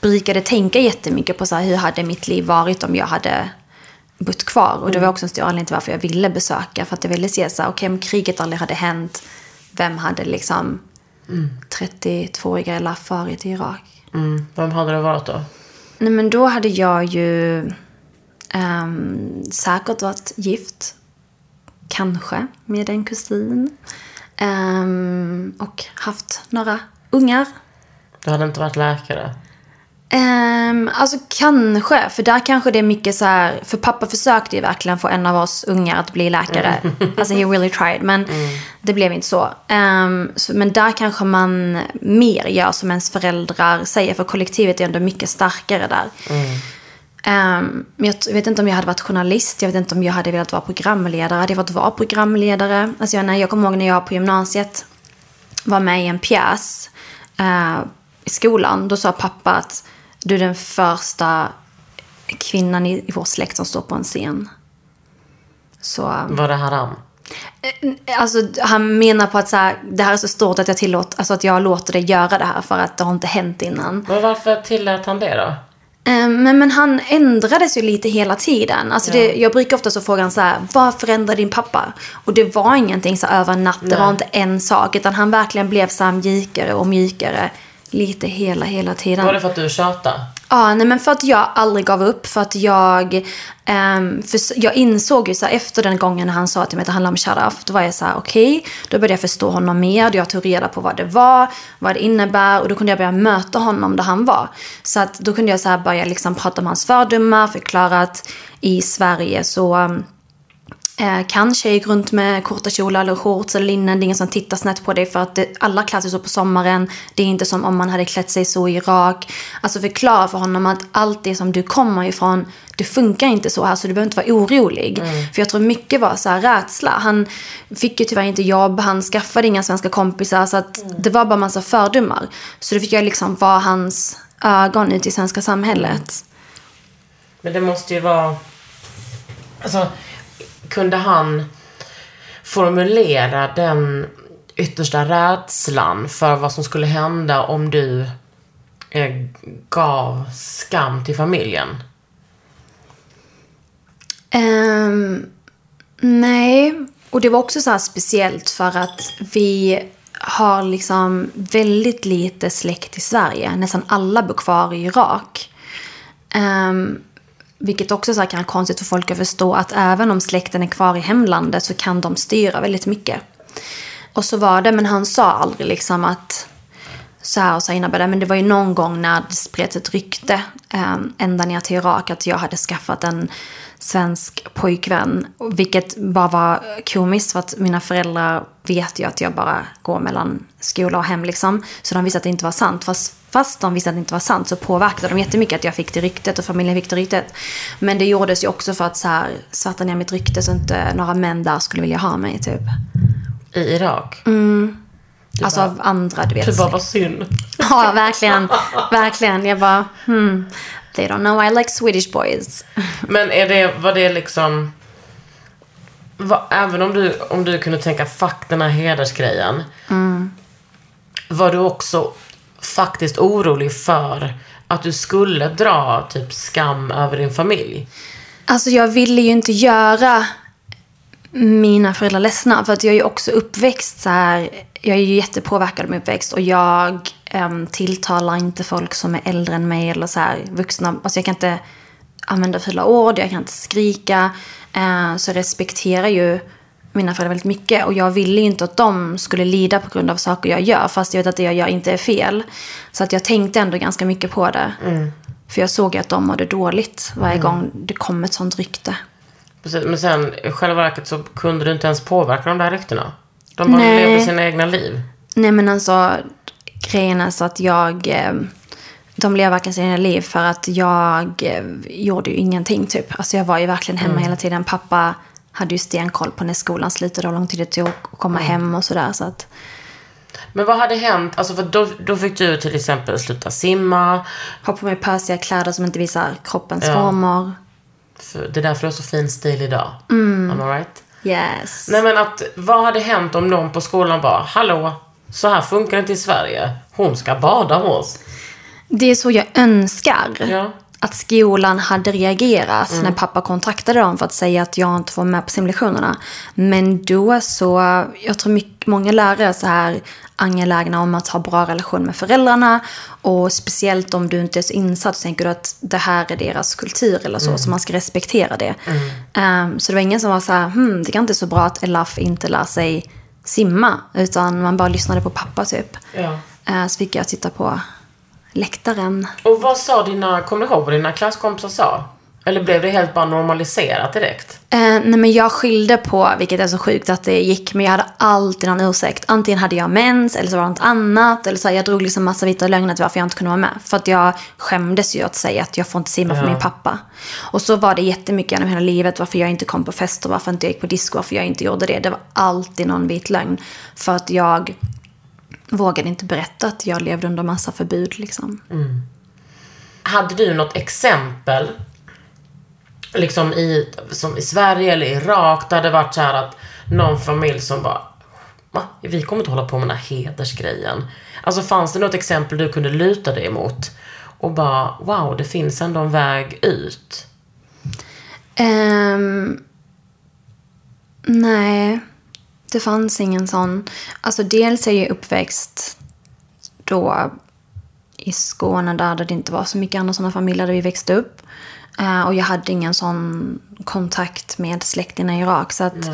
brukade tänka jättemycket på så här, hur hade mitt liv varit om jag hade bott kvar. Och det var också en stor anledning till varför jag ville besöka. För att jag ville se så här, okej om kriget aldrig hade hänt, vem hade liksom 32-åriga Elaf varit i Irak? Mm. Vem hade det varit då? Nej men då hade jag ju ehm, säkert varit gift. Kanske med en kusin. Ehm, och haft några ungar. Du hade inte varit läkare. Um, alltså kanske, för där kanske det är mycket så här, för pappa försökte ju verkligen få en av oss ungar att bli läkare. Alltså he really tried, men det blev inte så. Ehm, så. Men där kanske man mer gör som ens föräldrar säger, för kollektivet är ändå mycket starkare där. Ehm, men jag vet inte om jag hade varit journalist, jag vet inte om jag hade velat vara programledare. Hade jag velat vara programledare? Alltså jag, när jag kommer ihåg när jag på gymnasiet var med i en pjäs eh, i skolan. Då sa pappa att du är den första kvinnan i, i vår släkt som står på en scen. Så, Var det haram? alltså han menar på att så här, det här är så stort att jag tillåter, alltså att jag låter dig göra det här för att det har inte hänt innan. Men varför tillät han det då? Eh, Men, men han ändrades ju lite hela tiden. Alltså det, jag brukar ofta så fråga han så här, vad förändrade din pappa? Och det var ingenting så över en natt, det var inte en sak. Utan han verkligen blev så här mjukare och mjukare. Lite hela, hela tiden. Var det för att du tjatade? Ja, nej men för att jag aldrig gav upp. För att jag, ehm, för jag insåg ju så här, efter den gången när han sa till mig att det handlar om Sharaf. Då var jag så här, okej. Då började jag förstå honom mer. Jag tog reda på vad det var, vad det innebär. Och då kunde jag börja möta honom där han var. Så att då kunde jag så här börja liksom prata om hans fördomar. Förklara att i Sverige så um, Eh, kan tjejer gå runt med korta kjolar eller shorts eller linnen. Det är ingen som tittar snett på dig för att det, alla klär sig så på sommaren. Det är inte som om man hade klätt sig så i Irak. Alltså förklara för honom att allt det som du kommer ifrån, det funkar inte så här så du behöver inte vara orolig. För jag tror mycket var så här rädsla. Han fick ju tyvärr inte jobb, han skaffade inga svenska kompisar så att det var bara massa fördomar. Så då fick jag liksom vara hans ögon ut i svenska samhället. Men det måste ju vara... Alltså, kunde han formulera den yttersta rädslan för vad som skulle hända om du eh, gav skam till familjen? Um, nej, och det var också så här speciellt för att vi har liksom väldigt lite släkt i Sverige. Nästan alla bor kvar i Irak. Um, vilket också så här kan vara konstigt för folk att förstå att även om släkten är kvar i hemlandet så kan de styra väldigt mycket. Och så var det, men han sa aldrig liksom att så här och så här innebär men det var ju någon gång när det spreds ett rykte eh, ända ner till Irak att jag hade skaffat en svensk pojkvän. Vilket bara var komiskt för att mina föräldrar vet ju att jag bara går mellan skola och hem liksom. Så de visste att det inte var sant. Fast, fast de visste att det inte var sant så påverkade de jättemycket att jag fick det ryktet och familjen fick det ryktet. Men det gjordes ju också för att så här, svarta ner mitt rykte så inte några män där skulle vilja ha mig typ. I Irak? Alltså av andra, du vet. Det bara var synd. Ja, verkligen. Verkligen. Jag bara, hmm. They don't know I like Swedish boys. Men är det, var det liksom... Va, även om du, om du kunde tänka fuck den här hedersgrejen. Var du också faktiskt orolig för att du skulle dra typ skam över din familj? Alltså jag ville ju inte göra mina föräldrar ledsna. För att jag är ju också uppväxt så här. Jag är ju jättepåverkad av min uppväxt. Och jag äm, tilltalar inte folk som är äldre än mig eller så här vuxna. Alltså jag kan inte använda fula ord, jag kan inte skrika. Äh, så jag respekterar ju mina föräldrar väldigt mycket. Och jag ville ju inte att de skulle lida på grund av saker jag gör. Fast jag vet att det jag gör inte är fel. Så att jag tänkte ändå ganska mycket på det. För jag såg ju att de mådde dåligt varje gång det kom ett sånt rykte. Precis, men sen i själva verket så kunde du inte ens påverka de där ryktena. De bara Nej. levde sina egna liv. Nej men alltså grejen är så att jag... Eh, de lever verkligen sina liv för att jag eh, gjorde ju ingenting typ. Alltså jag var ju verkligen hemma hela tiden. Pappa hade ju stenkoll på när skolan slutade och hur lång tid det tog att komma Mm. hem och sådär. Så att, Men vad hade hänt? Alltså för då, då fick du till exempel sluta simma. ha på mig pösiga kläder som inte visar kroppens Ja. former. Det är därför du har så fin stil idag. Mm. Am I right? Yes. Nej men att, vad hade hänt om någon på skolan bara, hallå, så här funkar det inte i Sverige. Hon ska bada med oss. Det är så jag önskar. Ja. Att skolan hade reagerat när pappa kontaktade dem för att säga att jag inte vara med på simlektionerna. Men då så, jag tror mycket, många lärare är så här angelägna om att ha bra relation med föräldrarna. Och speciellt om du inte är så insatt så tänker du att det här är deras kultur eller så, så man ska respektera det. Ehm, så det var ingen som var så här, hmm, det kan inte så bra att Elaf inte lär sig simma. Utan man bara lyssnade på pappa typ. Ja. Eh, så fick jag sitta på läktaren. Och vad sa dina, kommer du ihåg vad dina klasskompisar sa? Eller blev det helt bara normaliserat direkt? Eh, nej men jag skyllde på, vilket är så sjukt att det gick, men jag hade alltid någon ursäkt. Antingen hade jag mens eller så var det något annat. Eller så här, jag drog liksom massa vita lögner till varför jag inte kunde vara med. För att jag skämdes ju att säga att jag får inte simma för min pappa. Och så var det jättemycket genom hela livet. Varför jag inte kom på fester, varför inte jag gick på disco, varför jag inte gjorde det. Det var alltid någon vit lögn. För att jag vågade inte berätta att jag levde under massa förbud liksom. Hade du något exempel, liksom i, som i Sverige eller Irak, där det varit så här att någon familj som bara, va? Vi kommer inte hålla på med den här hedersgrejen. Alltså fanns det något exempel du kunde luta dig emot? Och bara, wow, det finns ändå en väg ut. Ehm, nej, det fanns ingen sån. Alltså dels är jag uppväxt då i Skåne där det inte var så mycket andra sådana familjer där vi växte upp. Eh, och jag hade ingen sån kontakt med släktingar i Irak. Så att,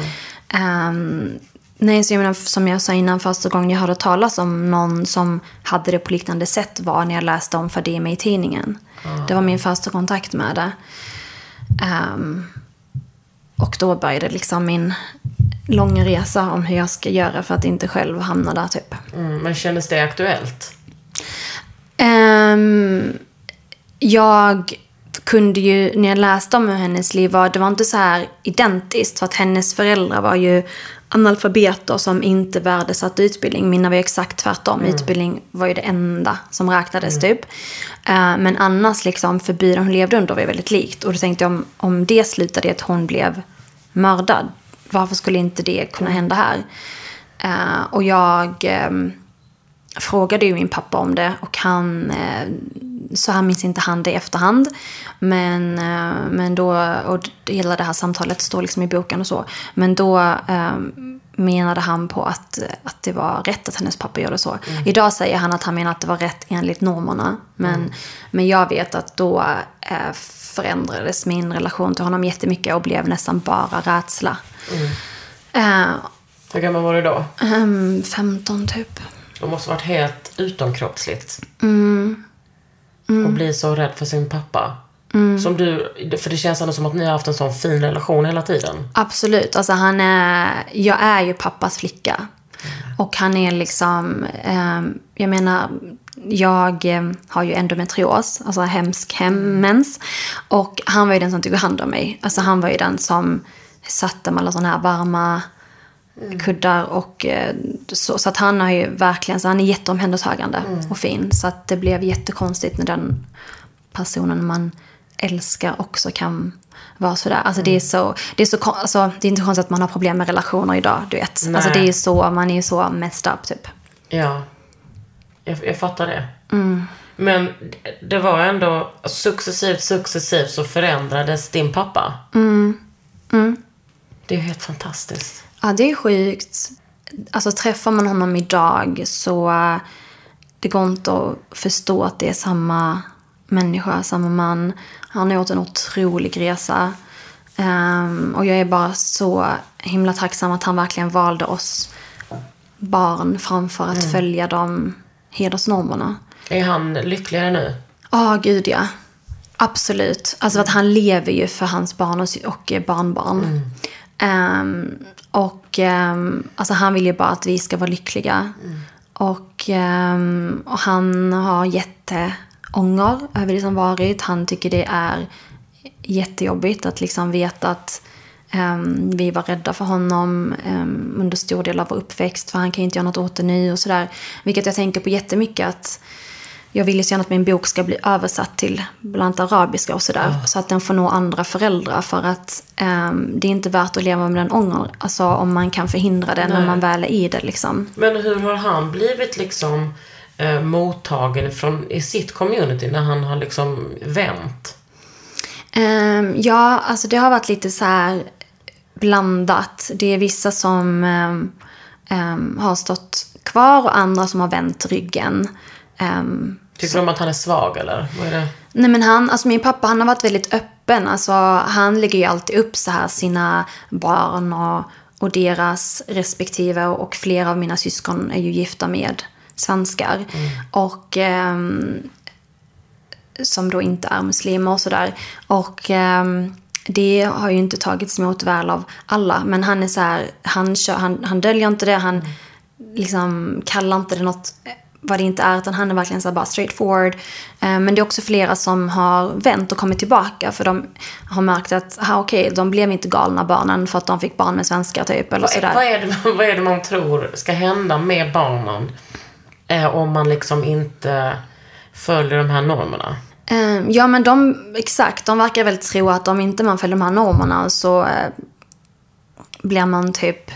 ehm, nej, så jag menar, som jag sa innan, första gången jag hörde talas om någon som hade det på liknande sätt var när jag läste om Fadime i tidningen. Det var min första kontakt med det. Ehm, och då började liksom min långa resa om hur jag ska göra för att inte själv hamna där typ. Mm, men kändes det aktuellt? Ehm, jag kunde ju, när jag läste om hur hennes liv var, det var inte så här identiskt. För att hennes föräldrar var ju analfabeter som inte värdesatte utbildning. Mina var ju exakt tvärtom. Utbildning var ju det enda som räknades typ. Eh, men annars liksom, förbuden hon levde under var ju väldigt likt. Och då tänkte jag om, om det slutade i att hon blev mördad, varför skulle inte det kunna hända här? Eh, och jag... ehm, frågade ju min pappa om det och han, eh, så han minns inte han det i efterhand. Men, eh, men då, och hela det här samtalet står liksom i boken och så. Men då eh, menade han på att, att det var rätt att hennes pappa gjorde så. Idag säger han att han menar att det var rätt enligt normerna. Men, men jag vet att då eh, förändrades min relation till honom jättemycket och blev nästan bara rädsla. Eh, Hur gammal var du då? ehm, 15 typ. Det måste varit helt utomkroppsligt. Mm. Och bli så rädd för sin pappa. Som du, för det känns ändå som att ni har haft en sån fin relation hela tiden. Absolut. Alltså han är, jag är ju pappas flicka. Och han är liksom, eh, jag menar, jag eh, har ju endometrios, alltså hemsk hemmens. Och han var ju den som tog hand om mig. Alltså han var ju den som satte med alla sådana här varma kuddar och eh, så. Så att han har ju verkligen, så han är jätteomhändertagande och fin. Så att det blev jättekonstigt när den personen man älskar också kan vara sådär. Alltså det är så, det är så, alltså det är inte konstigt att man har problem med relationer idag, du vet. Alltså det är så, man är ju så messed up typ. Ja. Jag, jag fattar det. Men det var ändå successivt, successivt så förändrades din pappa. Det är helt fantastiskt. Ja, det är sjukt. Alltså träffar man honom idag så eh, det går inte att förstå att det är samma människa, samma man. Han har gjort en otrolig resa. Ehm, och jag är bara så himla tacksam att han verkligen valde oss barn framför att följa de hedersnormerna. Är han lyckligare nu? Ja, gud ja. Absolut. Alltså att han lever ju för hans barn och, och barnbarn. Um, och um, alltså han vill ju bara att vi ska vara lyckliga. Och, um, och han har jätteånger över det som varit. Han tycker det är jättejobbigt att liksom veta att vi var rädda för honom um, under stor del av vår uppväxt för han kan ju inte göra något åt det nu och sådär. Vilket jag tänker på jättemycket att jag vill ju så gärna att min bok ska bli översatt till bland annat arabiska och sådär. Så att den får nå andra föräldrar. För att um, det är inte värt att leva med den ångern. Alltså om man kan förhindra det Nej. när man väl är i det liksom. Men hur har han blivit liksom eh, mottagen från, i sitt community när han har liksom vänt? Um, ja, alltså det har varit lite så här blandat. Det är vissa som um, har stått kvar och andra som har vänt ryggen. Um, Tycker de att han är svag eller? Vad är det? Nej men han, alltså min pappa han har varit väldigt öppen. Alltså han lägger ju alltid upp så här sina barn och, och deras respektive. Och flera av mina syskon är ju gifta med svenskar. Och ehm, som då inte är muslimer och sådär. Och ehm, det har ju inte tagits emot väl av alla. Men han är så här, han, kör, han, han döljer inte det. Han liksom kallar inte det något eh, vad det inte är. Utan han är verkligen så bara straightforward. Eh, Men det är också flera som har vänt och kommit tillbaka. För de har märkt att, aha, okej, de blev inte galna barnen för att de fick barn med svenskar typ. Eller Vad, är- sådär. vad, är det, vad är det man tror ska hända med barnen eh, om man liksom inte följer de här normerna? Eh, Ja, men de, exakt. De verkar väl tro att om inte man följer de här normerna så eh, blir man typ...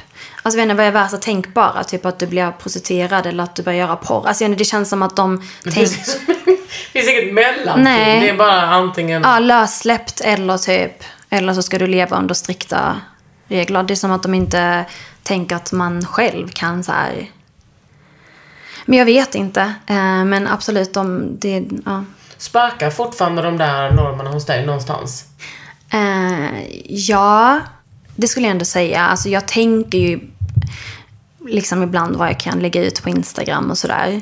Alltså jag vet vad är värsta tänkbara? Typ att du blir prostituerad eller att du börjar göra porr. Alltså det känns som att de finns, det finns inget mellanting. Nej. Det är bara antingen... Ja, lössläppt eller typ... Eller så ska du leva under strikta regler. Det är som att de inte tänker att man själv kan så här... Men jag vet inte. Eh, Men absolut, de... Det, ja. Spökar fortfarande de där normerna hos dig någonstans? Eh, ja, det skulle jag ändå säga. Alltså jag tänker ju liksom ibland vad jag kan lägga ut på Instagram och sådär.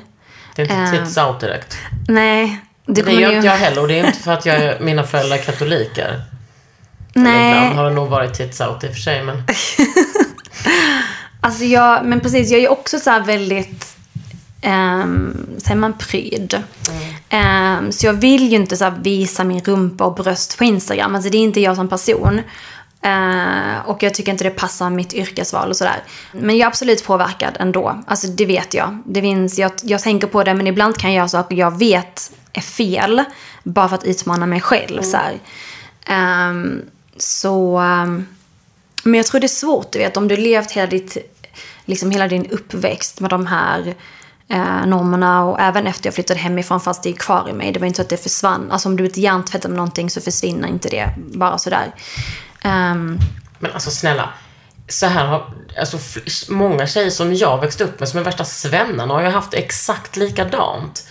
Det är inte tits out direkt. Nej, det Det gör ju... inte jag heller och det är inte för att jag, mina föräldrar är katoliker. Nej, Ibland har det nog varit tits out i och för sig men... alltså jag... Men precis, jag är också så här väldigt... Um, säger man pryd? Ehm, så jag vill ju inte så visa min rumpa och bröst på Instagram. Alltså det är inte jag som person. Eh, och jag tycker inte det passar mitt yrkesval och sådär. Men jag är absolut påverkad ändå. Alltså det vet jag. Det finns, jag, jag tänker på det men ibland kan jag göra saker jag vet är fel. Bara för att utmana mig själv. Så, här. Ehm, så ehm, men jag tror det är svårt, du vet, om du levt hela, ditt, liksom hela din uppväxt med de här eh, normerna och även efter jag flyttade hemifrån fast det är kvar i mig. Det var inte så att det försvann. Alltså om du är hjärntvättad med någonting så försvinner inte det bara sådär. Ehm, Men alltså snälla. Så här har, alltså många tjejer som jag växte upp med som är värsta svennarna har ju haft exakt likadant.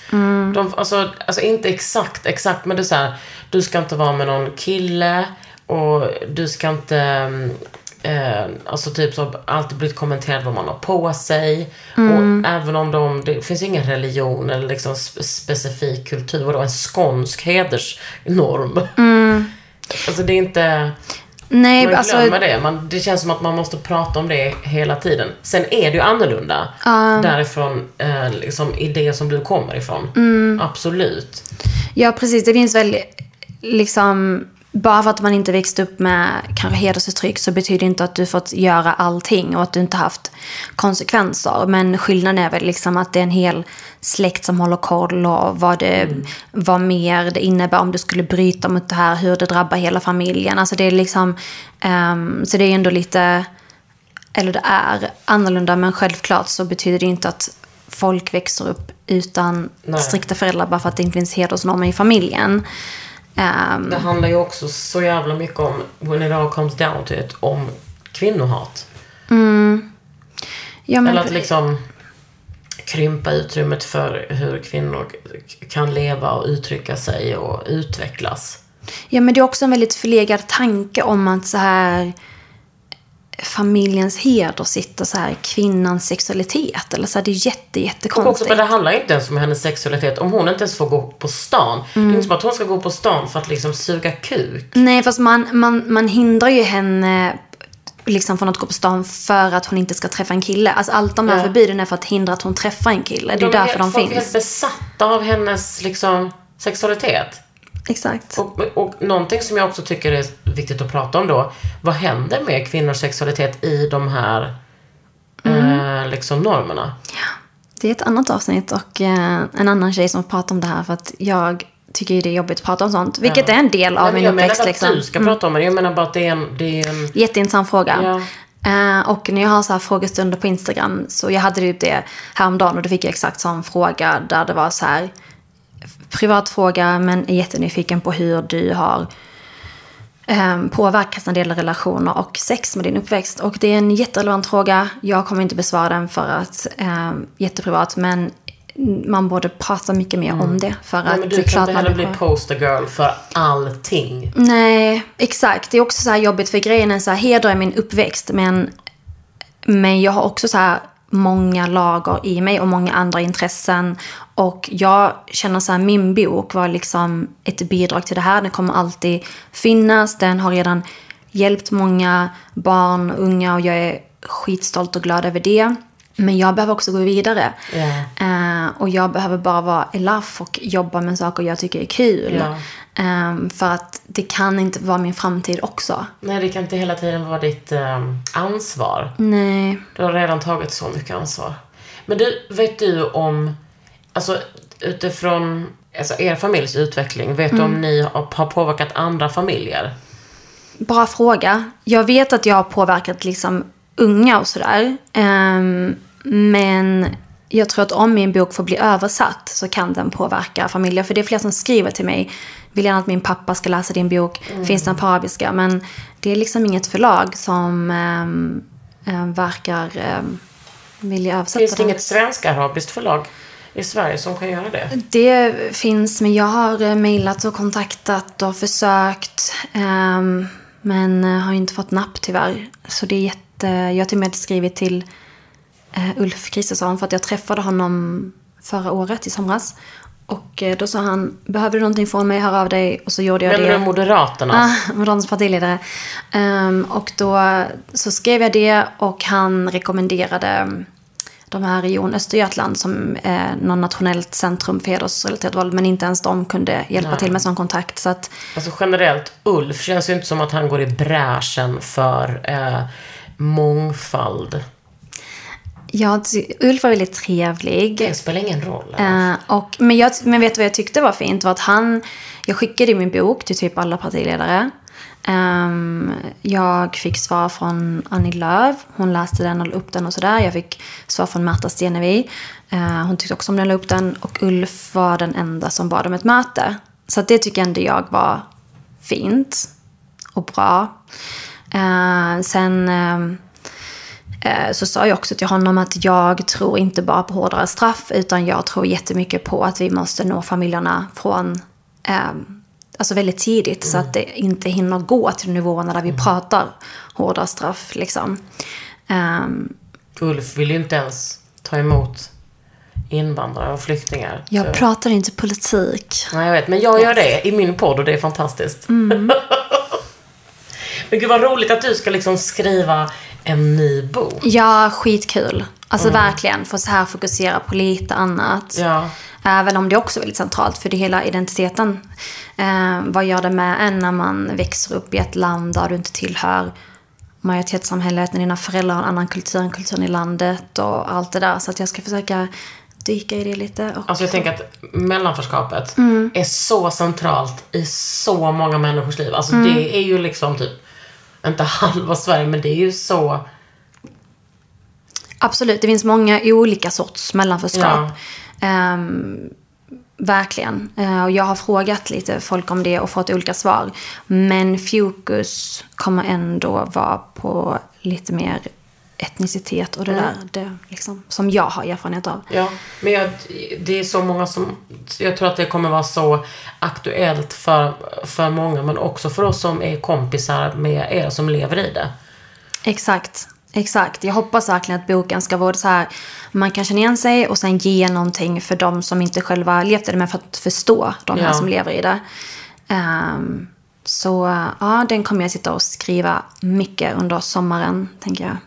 De, alltså, alltså inte exakt, exakt, men det är så här, du ska inte vara med någon kille och du ska inte, mm, eh, alltså typ så alltid blivit kommenterad vad man har på sig. Och även om de, det finns ingen religion eller liksom spe- specifik kultur, vadå en skånsk hedersnorm. Alltså det är inte... nej, Man alltså, glömmer det. Man, det känns som att man måste prata om det hela tiden. Sen är det ju annorlunda därifrån, eh, liksom i det som du kommer ifrån. Mm. Absolut. Ja, precis. Det finns väl liksom... Bara för att man inte växt upp med kanske hedersuttryck så betyder det inte att du fått göra allting och att du inte haft konsekvenser. Men skillnaden är väl liksom att det är en hel släkt som håller koll och vad, det, vad mer det innebär om du skulle bryta mot det här, hur det drabbar hela familjen. Alltså det är liksom... ehm, så det är ändå lite... Eller det är annorlunda, men självklart så betyder det inte att folk växer upp utan Nej. strikta föräldrar bara för att det inte finns hedersnormer i familjen. Ehm, Det handlar ju också så jävla mycket om, when it all comes down to it, om kvinnohat. ja, men, Eller att liksom krympa utrymmet för hur kvinnor kan leva och uttrycka sig och utvecklas. ja, men det är också en väldigt förlegad tanke om att så här familjens heder sitter så här kvinnans sexualitet. Eller så här, det är jätte, Och också, jättekonstigt. men det handlar inte ens om hennes sexualitet. Om hon inte ens får gå på stan. Det är inte som att hon ska gå på stan för att liksom suga kuk. Nej, fast man, man, man hindrar ju henne liksom från att gå på stan för att hon inte ska träffa en kille. Alltså allt de här Ja. förbuden är för att hindra att hon träffar en kille. Det är därför de folk är helt finns. besatta av hennes liksom, sexualitet. Exakt. Och, och någonting som jag också tycker är viktigt att prata om då. Vad händer med kvinnors sexualitet i de här eh, liksom normerna? Det är ett annat avsnitt och eh, en annan tjej som pratar om det här för att jag tycker ju det är jobbigt att prata om sånt. Vilket är en del av Nej, min jag menar uppväxt. Liksom. att du ska prata om det. Jag menar bara att det är en... Det är en Jätteintressant fråga. Ja. Eh, och när jag har så här frågestunder på Instagram, så jag hade typ det häromdagen och då fick jag exakt sån fråga där det var så här, privat fråga men är jättenyfiken på hur du har eh, påverkats när det gäller relationer och sex med din uppväxt. Och det är en jätterelevant fråga. Jag kommer inte besvara den för att eh, jätteprivat, men man borde prata mycket mer om det. För Mm. Att men det du kan inte heller bli poster girl för allting. Nej, exakt. Det är också så här jobbigt för grejen är så här, heder är min uppväxt. Men, men jag har också så här många lager i mig och många andra intressen. Och jag känner så här, min bok var liksom ett bidrag till det här. Den kommer alltid finnas. Den har redan hjälpt många barn och unga och jag är skitstolt och glad över det. Men jag behöver också gå vidare. Ja. Eh, och jag behöver bara vara elaff och jobba med saker jag tycker är kul. Ja. Eh, för att det kan inte vara min framtid också. Nej, det kan inte hela tiden vara ditt eh, ansvar. Nej. Du har redan tagit så mycket ansvar. Men du, vet du om, alltså utifrån alltså, er familjs utveckling, vet du om ni har, påverkat andra familjer? Bra fråga. Jag vet att jag har påverkat liksom unga och sådär. Ehm, men jag tror att om min bok får bli översatt så kan den påverka familjer. För det är fler som skriver till mig. Vill gärna att min pappa ska läsa din bok. Finns den på arabiska? Men det är liksom inget förlag som um, verkar um, vilja översätta Finns det den. inget svensk-arabiskt förlag i Sverige som kan göra det? Det finns, men jag har eh, mejlat och kontaktat och försökt. ehm, men eh, har inte fått napp tyvärr. Så det är jätte... Jag har till och med skrivit till eh, Ulf Kristersson för att jag träffade honom förra året i somras. Och då sa han, behöver du någonting från mig, hör av dig. Och så gjorde jag Menar det. du Moderaternas? Ah, Moderaternas partiledare. Ehm, och då så skrev jag det och han rekommenderade mm, de här Region Östergötland som är någon nationellt centrum för hedersrelaterat våld. Men inte ens de kunde hjälpa till med sån kontakt. Så att, Alltså generellt, Ulf känns ju inte som att han går i bräschen för eh, mångfald. ja, Ulf var väldigt trevlig. Det spelar ingen roll. Eh, och, men, jag, men vet du vad jag tyckte var fint? var att han, Jag skickade min bok till typ alla partiledare. Um, jag fick svar från Annie Lööf. Hon läste den och la upp den och sådär. Jag fick svar från Märta Stenevi. Uh, hon tyckte också om den och la upp den. Och Ulf var den enda som bad om ett möte. Så att det tycker ändå jag var fint och bra. Uh, sen... uh, så sa jag också till honom att jag tror inte bara på hårdare straff utan jag tror jättemycket på att vi måste nå familjerna från alltså väldigt tidigt så att det inte hinner gå till nivåerna där vi pratar hårdare straff. Liksom. Ehm, Ulf vill ju inte ens ta emot invandrare och flyktingar. jag Så- pratar inte politik. Nej, jag vet. Men jag gör det i min podd och det är fantastiskt. Mm. men gud vad roligt att du ska liksom skriva en ny bok. Ja, skitkul. Alltså verkligen, få så här fokusera på lite annat. Ja. Även om det också är väldigt centralt för det hela identiteten. Eh, vad gör det med en när man växer upp i ett land där du inte tillhör majoritetssamhället, när dina föräldrar har en annan kultur än kulturen i landet och allt det där. Så att jag ska försöka dyka i det lite. Och Alltså jag tänker att mellanförskapet Mm. är så centralt i så många människors liv. Alltså Mm. det är ju liksom typ, inte halva Sverige, men det är ju så... Absolut, det finns många olika sorts mellanförskap. Ja. Ehm, verkligen. Eh, och jag har frågat lite folk om det och fått olika svar. Men fokus kommer ändå vara på lite mer etnicitet och det där det, liksom, som jag har erfarenhet av. Ja, men jag, det är så många som... Jag tror att det kommer vara så aktuellt för, för många, men också för oss som är kompisar med er som lever i det. Exakt. Exakt. Jag hoppas verkligen att boken ska vara så här. Man kan känna igen sig och sen ge någonting för de som inte själva levt i det. Men för att förstå de här Ja. som lever i det. Ehm, så ja, den kommer jag sitta och skriva mycket under sommaren, tänker jag.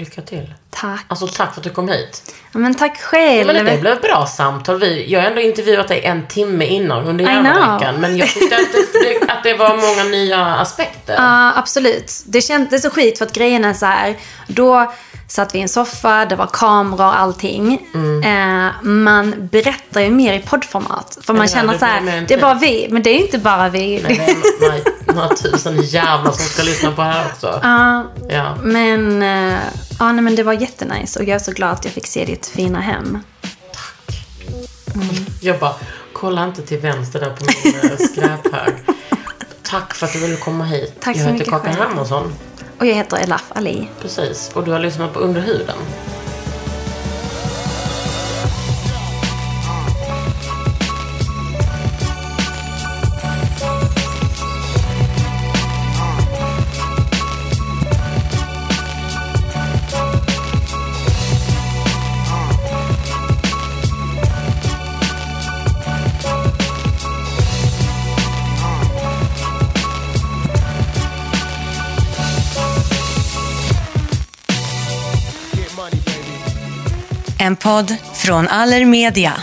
Lycka till. Tack. Alltså tack för att du kom hit. Ja, Men tack själv. Men det blev ett bra samtal. Vi, jag har ändå intervjuat dig en timme innan under järnveckan. know. Men jag tyckte att det, att det var många nya aspekter. Ja, absolut. Det kändes så skit för att grejen är så här. Då satt vi i en soffa, det var kameror och allting. Mm. Eh, man berättar ju mer i poddformat. För man känner så här, det är bara vi. Men det är ju inte bara vi. Men det är några, tusen jävlar som ska lyssna på här också. Ja, Ja. men, eh, ja, nej, men det var jättenice och jag är så glad att jag fick se ditt fina hem. Jag bara, kolla inte till vänster där på min eh, skräphög. Tack för att du ville komma hit. Tack så jag heter Kakan. Hermansson. Och jag heter Elaf Ali. Precis. Och du har lyssnat på Under huden. Podd från Allermedia.